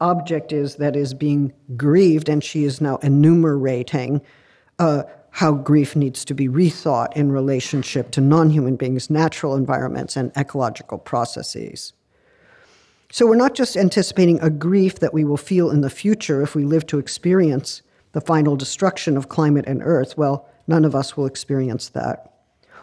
object is that is being grieved, and she is now enumerating uh, how grief needs to be rethought in relationship to non human beings, natural environments, and ecological processes. So we're not just anticipating a grief that we will feel in the future if we live to experience the final destruction of climate and earth. Well, none of us will experience that.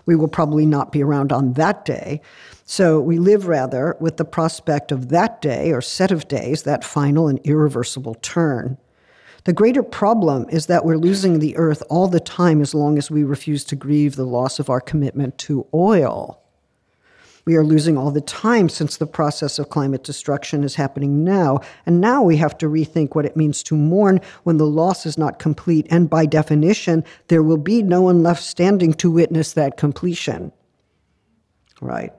We will probably not be around on that day. So we live rather with the prospect of that day or set of days, that final and irreversible turn. The greater problem is that we're losing the earth all the time as long as we refuse to grieve the loss of our commitment to oil. We are losing all the time since the process of climate destruction is happening now. And now we have to rethink what it means to mourn when the loss is not complete. And by definition, there will be no one left standing to witness that completion. Right?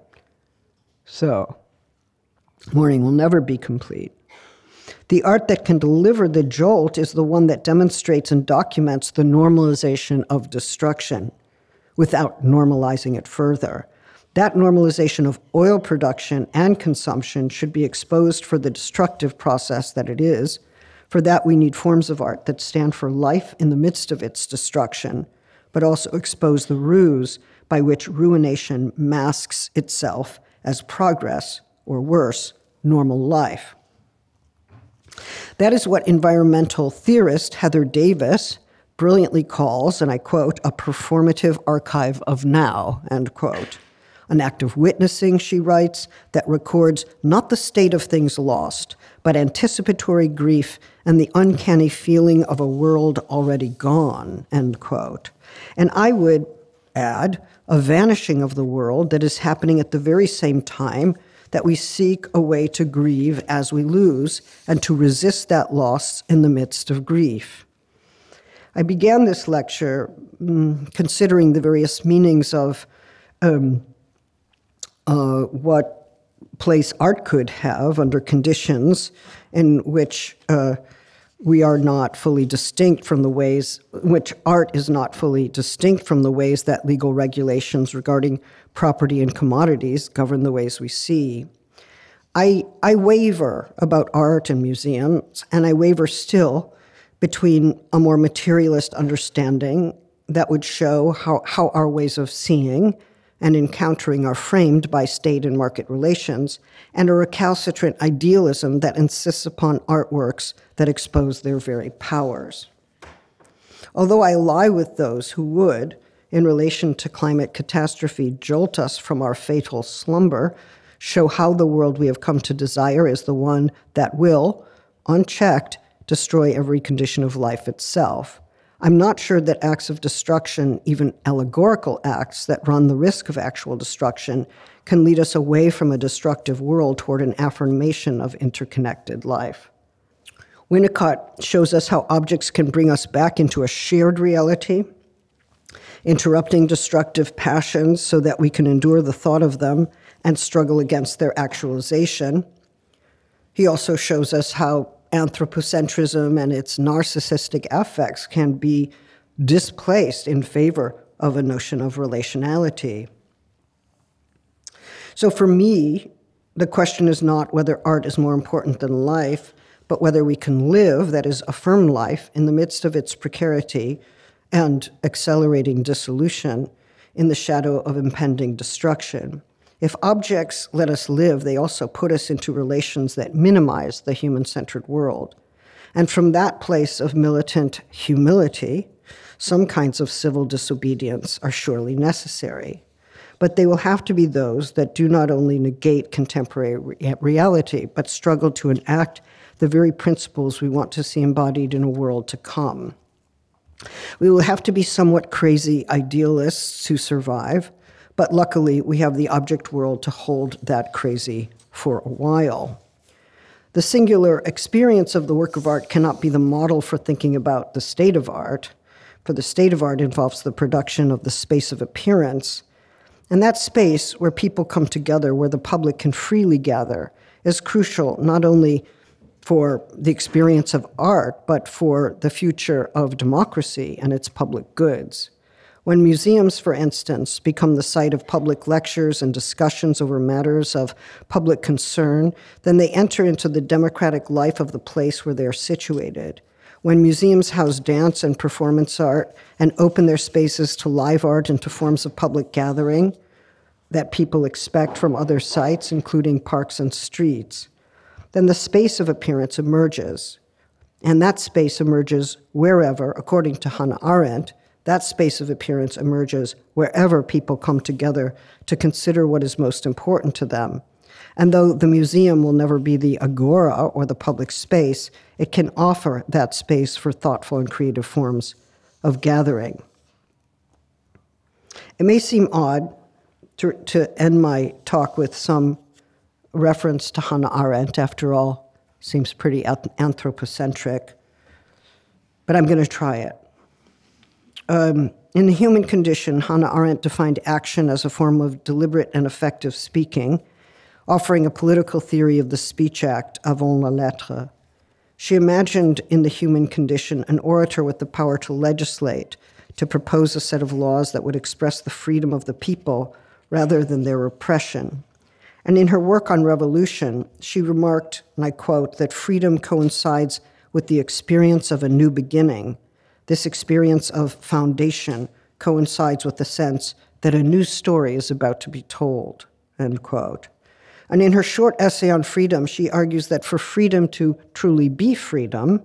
So, mourning will never be complete. The art that can deliver the jolt is the one that demonstrates and documents the normalization of destruction without normalizing it further. That normalization of oil production and consumption should be exposed for the destructive process that it is. For that, we need forms of art that stand for life in the midst of its destruction, but also expose the ruse by which ruination masks itself as progress, or worse, normal life. That is what environmental theorist Heather Davis brilliantly calls, and I quote, a performative archive of now, end quote. An act of witnessing, she writes, that records not the state of things lost, but anticipatory grief and the uncanny feeling of a world already gone, end quote. And I would add, a vanishing of the world that is happening at the very same time that we seek a way to grieve as we lose and to resist that loss in the midst of grief. I began this lecture um, considering the various meanings of um, uh, what place art could have under conditions in which uh, we are not fully distinct from the ways which art is not fully distinct from the ways that legal regulations regarding property and commodities govern the ways we see. I, I waver about art and museums, and I waver still between a more materialist understanding that would show how, how our ways of seeing and encountering are framed by state and market relations, and a recalcitrant idealism that insists upon artworks that expose their very powers. Although I lie with those who would, in relation to climate catastrophe, jolt us from our fatal slumber, show how the world we have come to desire is the one that will, unchecked, destroy every condition of life itself. I'm not sure that acts of destruction, even allegorical acts that run the risk of actual destruction, can lead us away from a destructive world toward an affirmation of interconnected life. Winnicott shows us how objects can bring us back into a shared reality, interrupting destructive passions so that we can endure the thought of them and struggle against their actualization. He also shows us how anthropocentrism and its narcissistic affects can be displaced in favor of a notion of relationality. So for me, the question is not whether art is more important than life, but whether we can live, that is, affirm life, in the midst of its precarity and accelerating dissolution in the shadow of impending destruction. If objects let us live, they also put us into relations that minimize the human centered world. And from that place of militant humility, some kinds of civil disobedience are surely necessary. but they will have to be those that do not only negate contemporary re- reality, but struggle to enact the very principles we want to see embodied in a world to come. We will have to be somewhat crazy idealists to survive, but luckily we have the object world to hold that crazy for a while. The singular experience of the work of art cannot be the model for thinking about the state of art, for the state of art involves the production of the space of appearance. And that space where people come together, where the public can freely gather, is crucial not only for the experience of art, but for the future of democracy and its public goods. When museums, for instance, become the site of public lectures and discussions over matters of public concern, then they enter into the democratic life of the place where they are situated. When museums house dance and performance art and open their spaces to live art and to forms of public gathering that people expect from other sites, including parks and streets, then the space of appearance emerges. And that space emerges wherever, according to Hannah Arendt, that space of appearance emerges wherever people come together to consider what is most important to them. And though the museum will never be the agora or the public space, it can offer that space for thoughtful and creative forms of gathering. It may seem odd to, to end my talk with some reference to Hannah Arendt, after all, seems pretty anthropocentric, but I'm going to try it. Um, in the human condition, Hannah Arendt defined action as a form of deliberate and effective speaking, offering a political theory of the speech act avant la lettre. She imagined in the human condition an orator with the power to legislate, to propose a set of laws that would express the freedom of the people rather than their oppression. And in her work on revolution, she remarked, and I quote, that freedom coincides with the experience of a new beginning this experience of foundation coincides with the sense that a new story is about to be told, end quote. And in her short essay on freedom, she argues that for freedom to truly be freedom,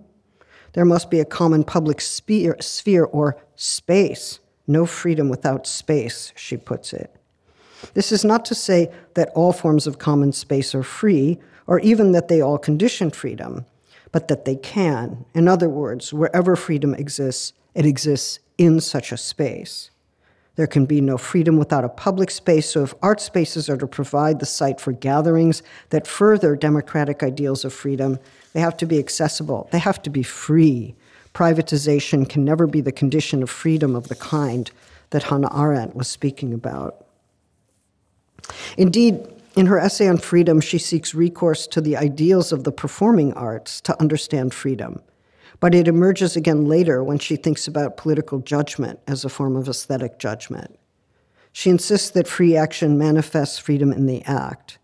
there must be a common public sphere, sphere or space. No freedom without space, she puts it. This is not to say that all forms of common space are free, or even that they all condition freedom but that they can. In other words, wherever freedom exists, it exists in such a space. There can be no freedom without a public space, so if art spaces are to provide the site for gatherings that further democratic ideals of freedom, they have to be accessible, they have to be free. Privatization can never be the condition of freedom of the kind that Hannah Arendt was speaking about. Indeed, in her essay on freedom, she seeks recourse to the ideals of the performing arts to understand freedom. But it emerges again later when she thinks about political judgment as a form of aesthetic judgment. She insists that free action manifests freedom in the act.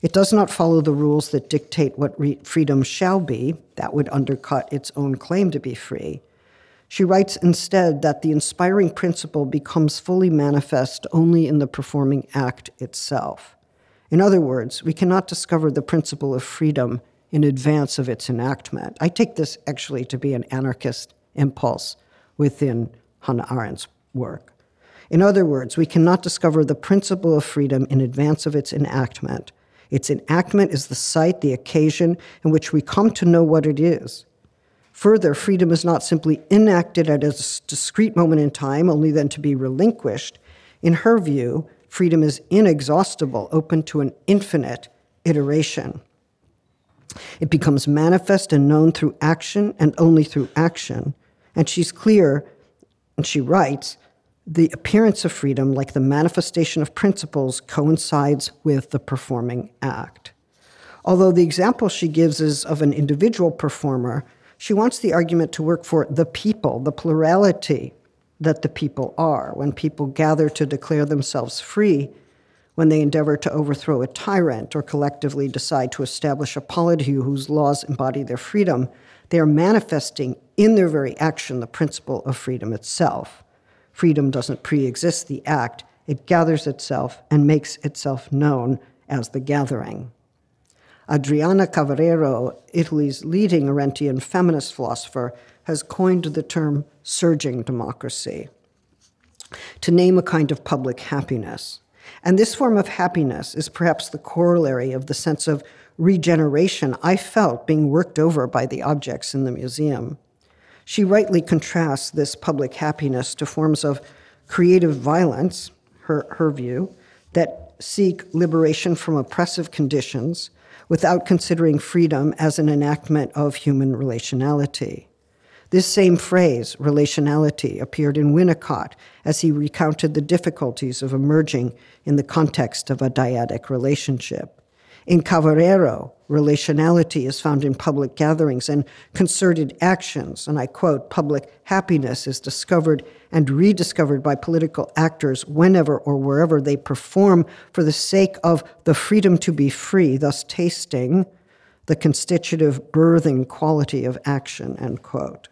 It does not follow the rules that dictate what re- freedom shall be, that would undercut its own claim to be free. She writes instead that the inspiring principle becomes fully manifest only in the performing act itself. In other words, we cannot discover the principle of freedom in advance of its enactment. I take this actually to be an anarchist impulse within Hannah Arendt's work. In other words, we cannot discover the principle of freedom in advance of its enactment. Its enactment is the site, the occasion in which we come to know what it is. Further, freedom is not simply enacted at a discrete moment in time, only then to be relinquished. In her view, freedom is inexhaustible, open to an infinite iteration. It becomes manifest and known through action and only through action. And she's clear, and she writes, the appearance of freedom, like the manifestation of principles, coincides with the performing act. Although the example she gives is of an individual performer, she wants the argument to work for the people, the plurality that the people are. When people gather to declare themselves free, when they endeavor to overthrow a tyrant or collectively decide to establish a polity whose laws embody their freedom, they are manifesting in their very action the principle of freedom itself. Freedom doesn't pre exist the act, it gathers itself and makes itself known as the gathering. Adriana Cavarero, Italy's leading Arendtian feminist philosopher, has coined the term surging democracy to name a kind of public happiness. And this form of happiness is perhaps the corollary of the sense of regeneration I felt being worked over by the objects in the museum. She rightly contrasts this public happiness to forms of creative violence, her, her view, that seek liberation from oppressive conditions without considering freedom as an enactment of human relationality. This same phrase, relationality, appeared in Winnicott as he recounted the difficulties of emerging in the context of a dyadic relationship. In Cavarero, relationality is found in public gatherings and concerted actions, and I quote, public happiness is discovered and rediscovered by political actors whenever or wherever they perform for the sake of the freedom to be free, thus tasting the constitutive birthing quality of action, end quote.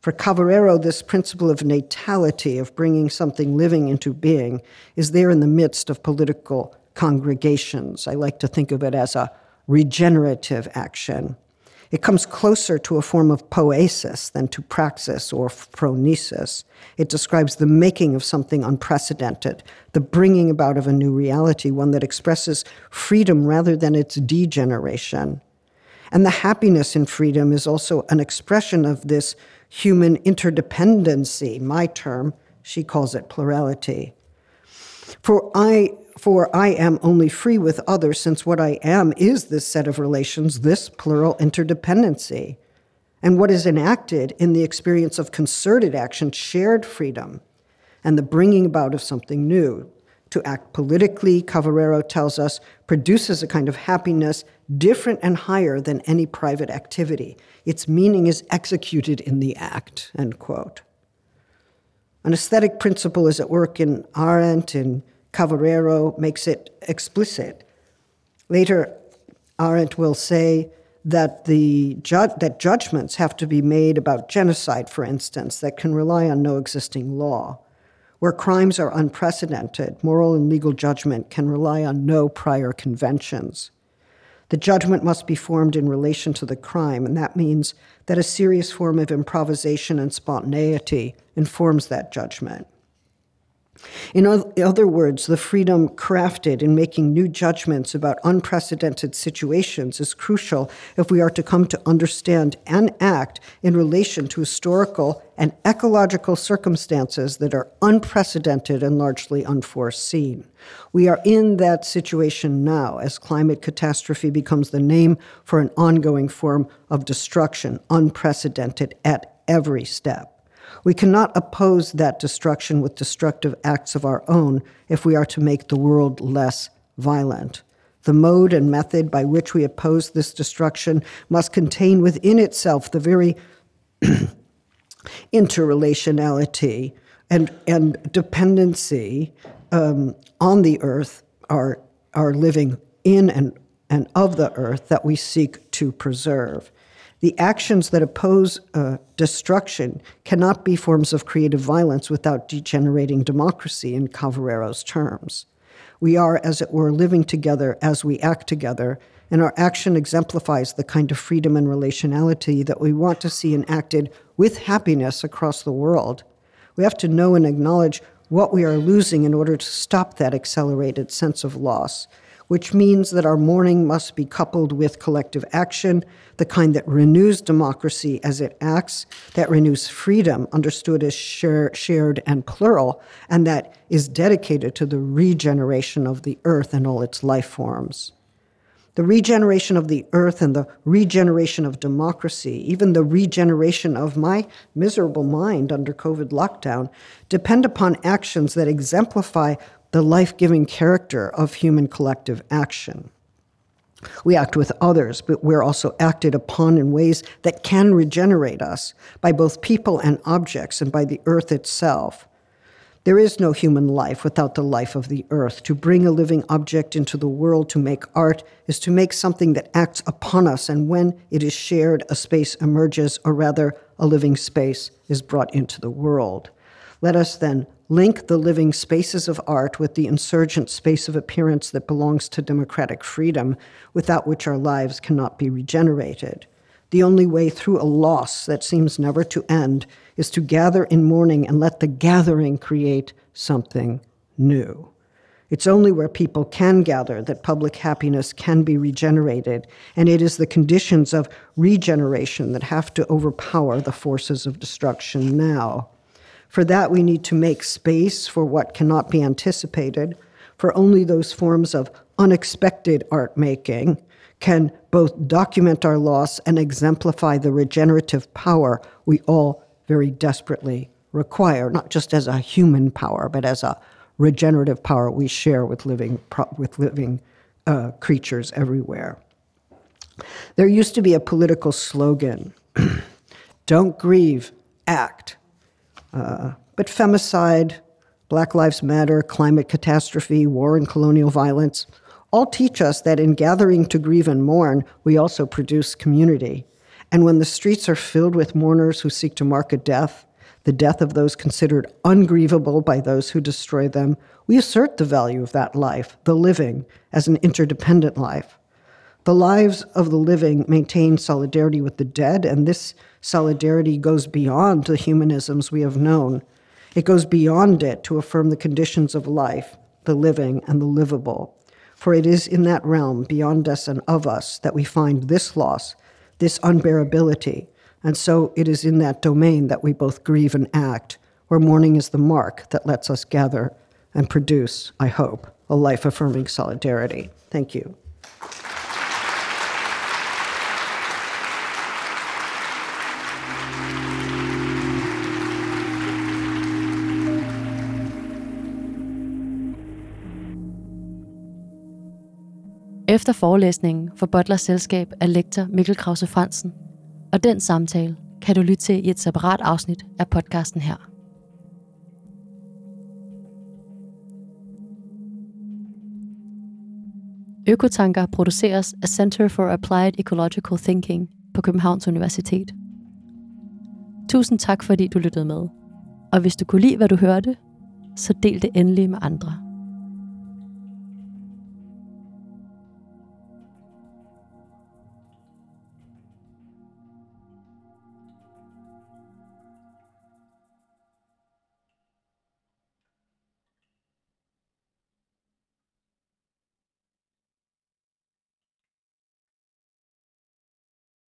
For Cavarero, this principle of natality, of bringing something living into being, is there in the midst of political congregations. I like to think of it as a regenerative action. It comes closer to a form of poesis than to praxis or phronesis. It describes the making of something unprecedented, the bringing about of a new reality, one that expresses freedom rather than its degeneration. And the happiness in freedom is also an expression of this human interdependency, my term, she calls it plurality. For I for I am only free with others, since what I am is this set of relations, this plural interdependency. And what is enacted in the experience of concerted action, shared freedom, and the bringing about of something new. To act politically, Cavarero tells us, produces a kind of happiness different and higher than any private activity. Its meaning is executed in the act, end quote. An aesthetic principle is at work in Arendt, in Cavarero makes it explicit. Later, Arendt will say that the ju- that judgments have to be made about genocide, for instance, that can rely on no existing law. Where crimes are unprecedented, moral and legal judgment can rely on no prior conventions. The judgment must be formed in relation to the crime, and that means that a serious form of improvisation and spontaneity informs that judgment. In other words, the freedom crafted in making new judgments about unprecedented situations is crucial if we are to come to understand and act in relation to historical and ecological circumstances that are unprecedented and largely unforeseen. We are in that situation now as climate catastrophe becomes the name for an ongoing form of destruction, unprecedented at every step. We cannot oppose that destruction with destructive acts of our own if we are to make the world less violent. The mode and method by which we oppose this destruction must contain within itself the very interrelationality and, and dependency um, on the earth, our, our living in and, and of the earth that we seek to preserve. The actions that oppose uh, destruction cannot be forms of creative violence without degenerating democracy, in Cavarero's terms. We are, as it were, living together as we act together, and our action exemplifies the kind of freedom and relationality that we want to see enacted with happiness across the world. We have to know and acknowledge what we are losing in order to stop that accelerated sense of loss which means that our mourning must be coupled with collective action, the kind that renews democracy as it acts, that renews freedom, understood as share, shared and plural, and that is dedicated to the regeneration of the earth and all its life forms. The regeneration of the earth and the regeneration of democracy, even the regeneration of my miserable mind under COVID lockdown, depend upon actions that exemplify the life giving character of human collective action. We act with others, but we're also acted upon in ways that can regenerate us by both people and objects and by the earth itself. There is no human life without the life of the earth. To bring a living object into the world to make art is to make something that acts upon us, and when it is shared, a space emerges, or rather, a living space is brought into the world. Let us then link the living spaces of art with the insurgent space of appearance that belongs to democratic freedom, without which our lives cannot be regenerated. The only way through a loss that seems never to end is to gather in mourning and let the gathering create something new. It's only where people can gather that public happiness can be regenerated, and it is the conditions of regeneration that have to overpower the forces of destruction now. For that, we need to make space for what cannot be anticipated, for only those forms of unexpected art making can both document our loss and exemplify the regenerative power we all very desperately require, not just as a human power, but as a regenerative power we share with living, with living uh, creatures everywhere. There used to be a political slogan don't grieve, act. Uh, but femicide, Black Lives Matter, climate catastrophe, war and colonial violence all teach us that in gathering to grieve and mourn, we also produce community. And when the streets are filled with mourners who seek to mark a death, the death of those considered ungrievable by those who destroy them, we assert the value of that life, the living, as an interdependent life. The lives of the living maintain solidarity with the dead, and this solidarity goes beyond the humanisms we have known. It goes beyond it to affirm the conditions of life, the living and the livable. For it is in that realm, beyond us and of us, that we find this loss, this unbearability, and so it is in that domain that we both grieve and act, where mourning is the mark that lets us gather and produce, I hope, a life affirming solidarity. Thank you. Efter forelæsningen for Butlers selskab af lektor Mikkel Krause Fransen og den samtale kan du lytte til i et separat afsnit af podcasten her. Økotanker produceres af Center for Applied Ecological Thinking på Københavns Universitet. Tusind tak, fordi du lyttede med. Og hvis du kunne lide, hvad du hørte, så del det endelig med andre.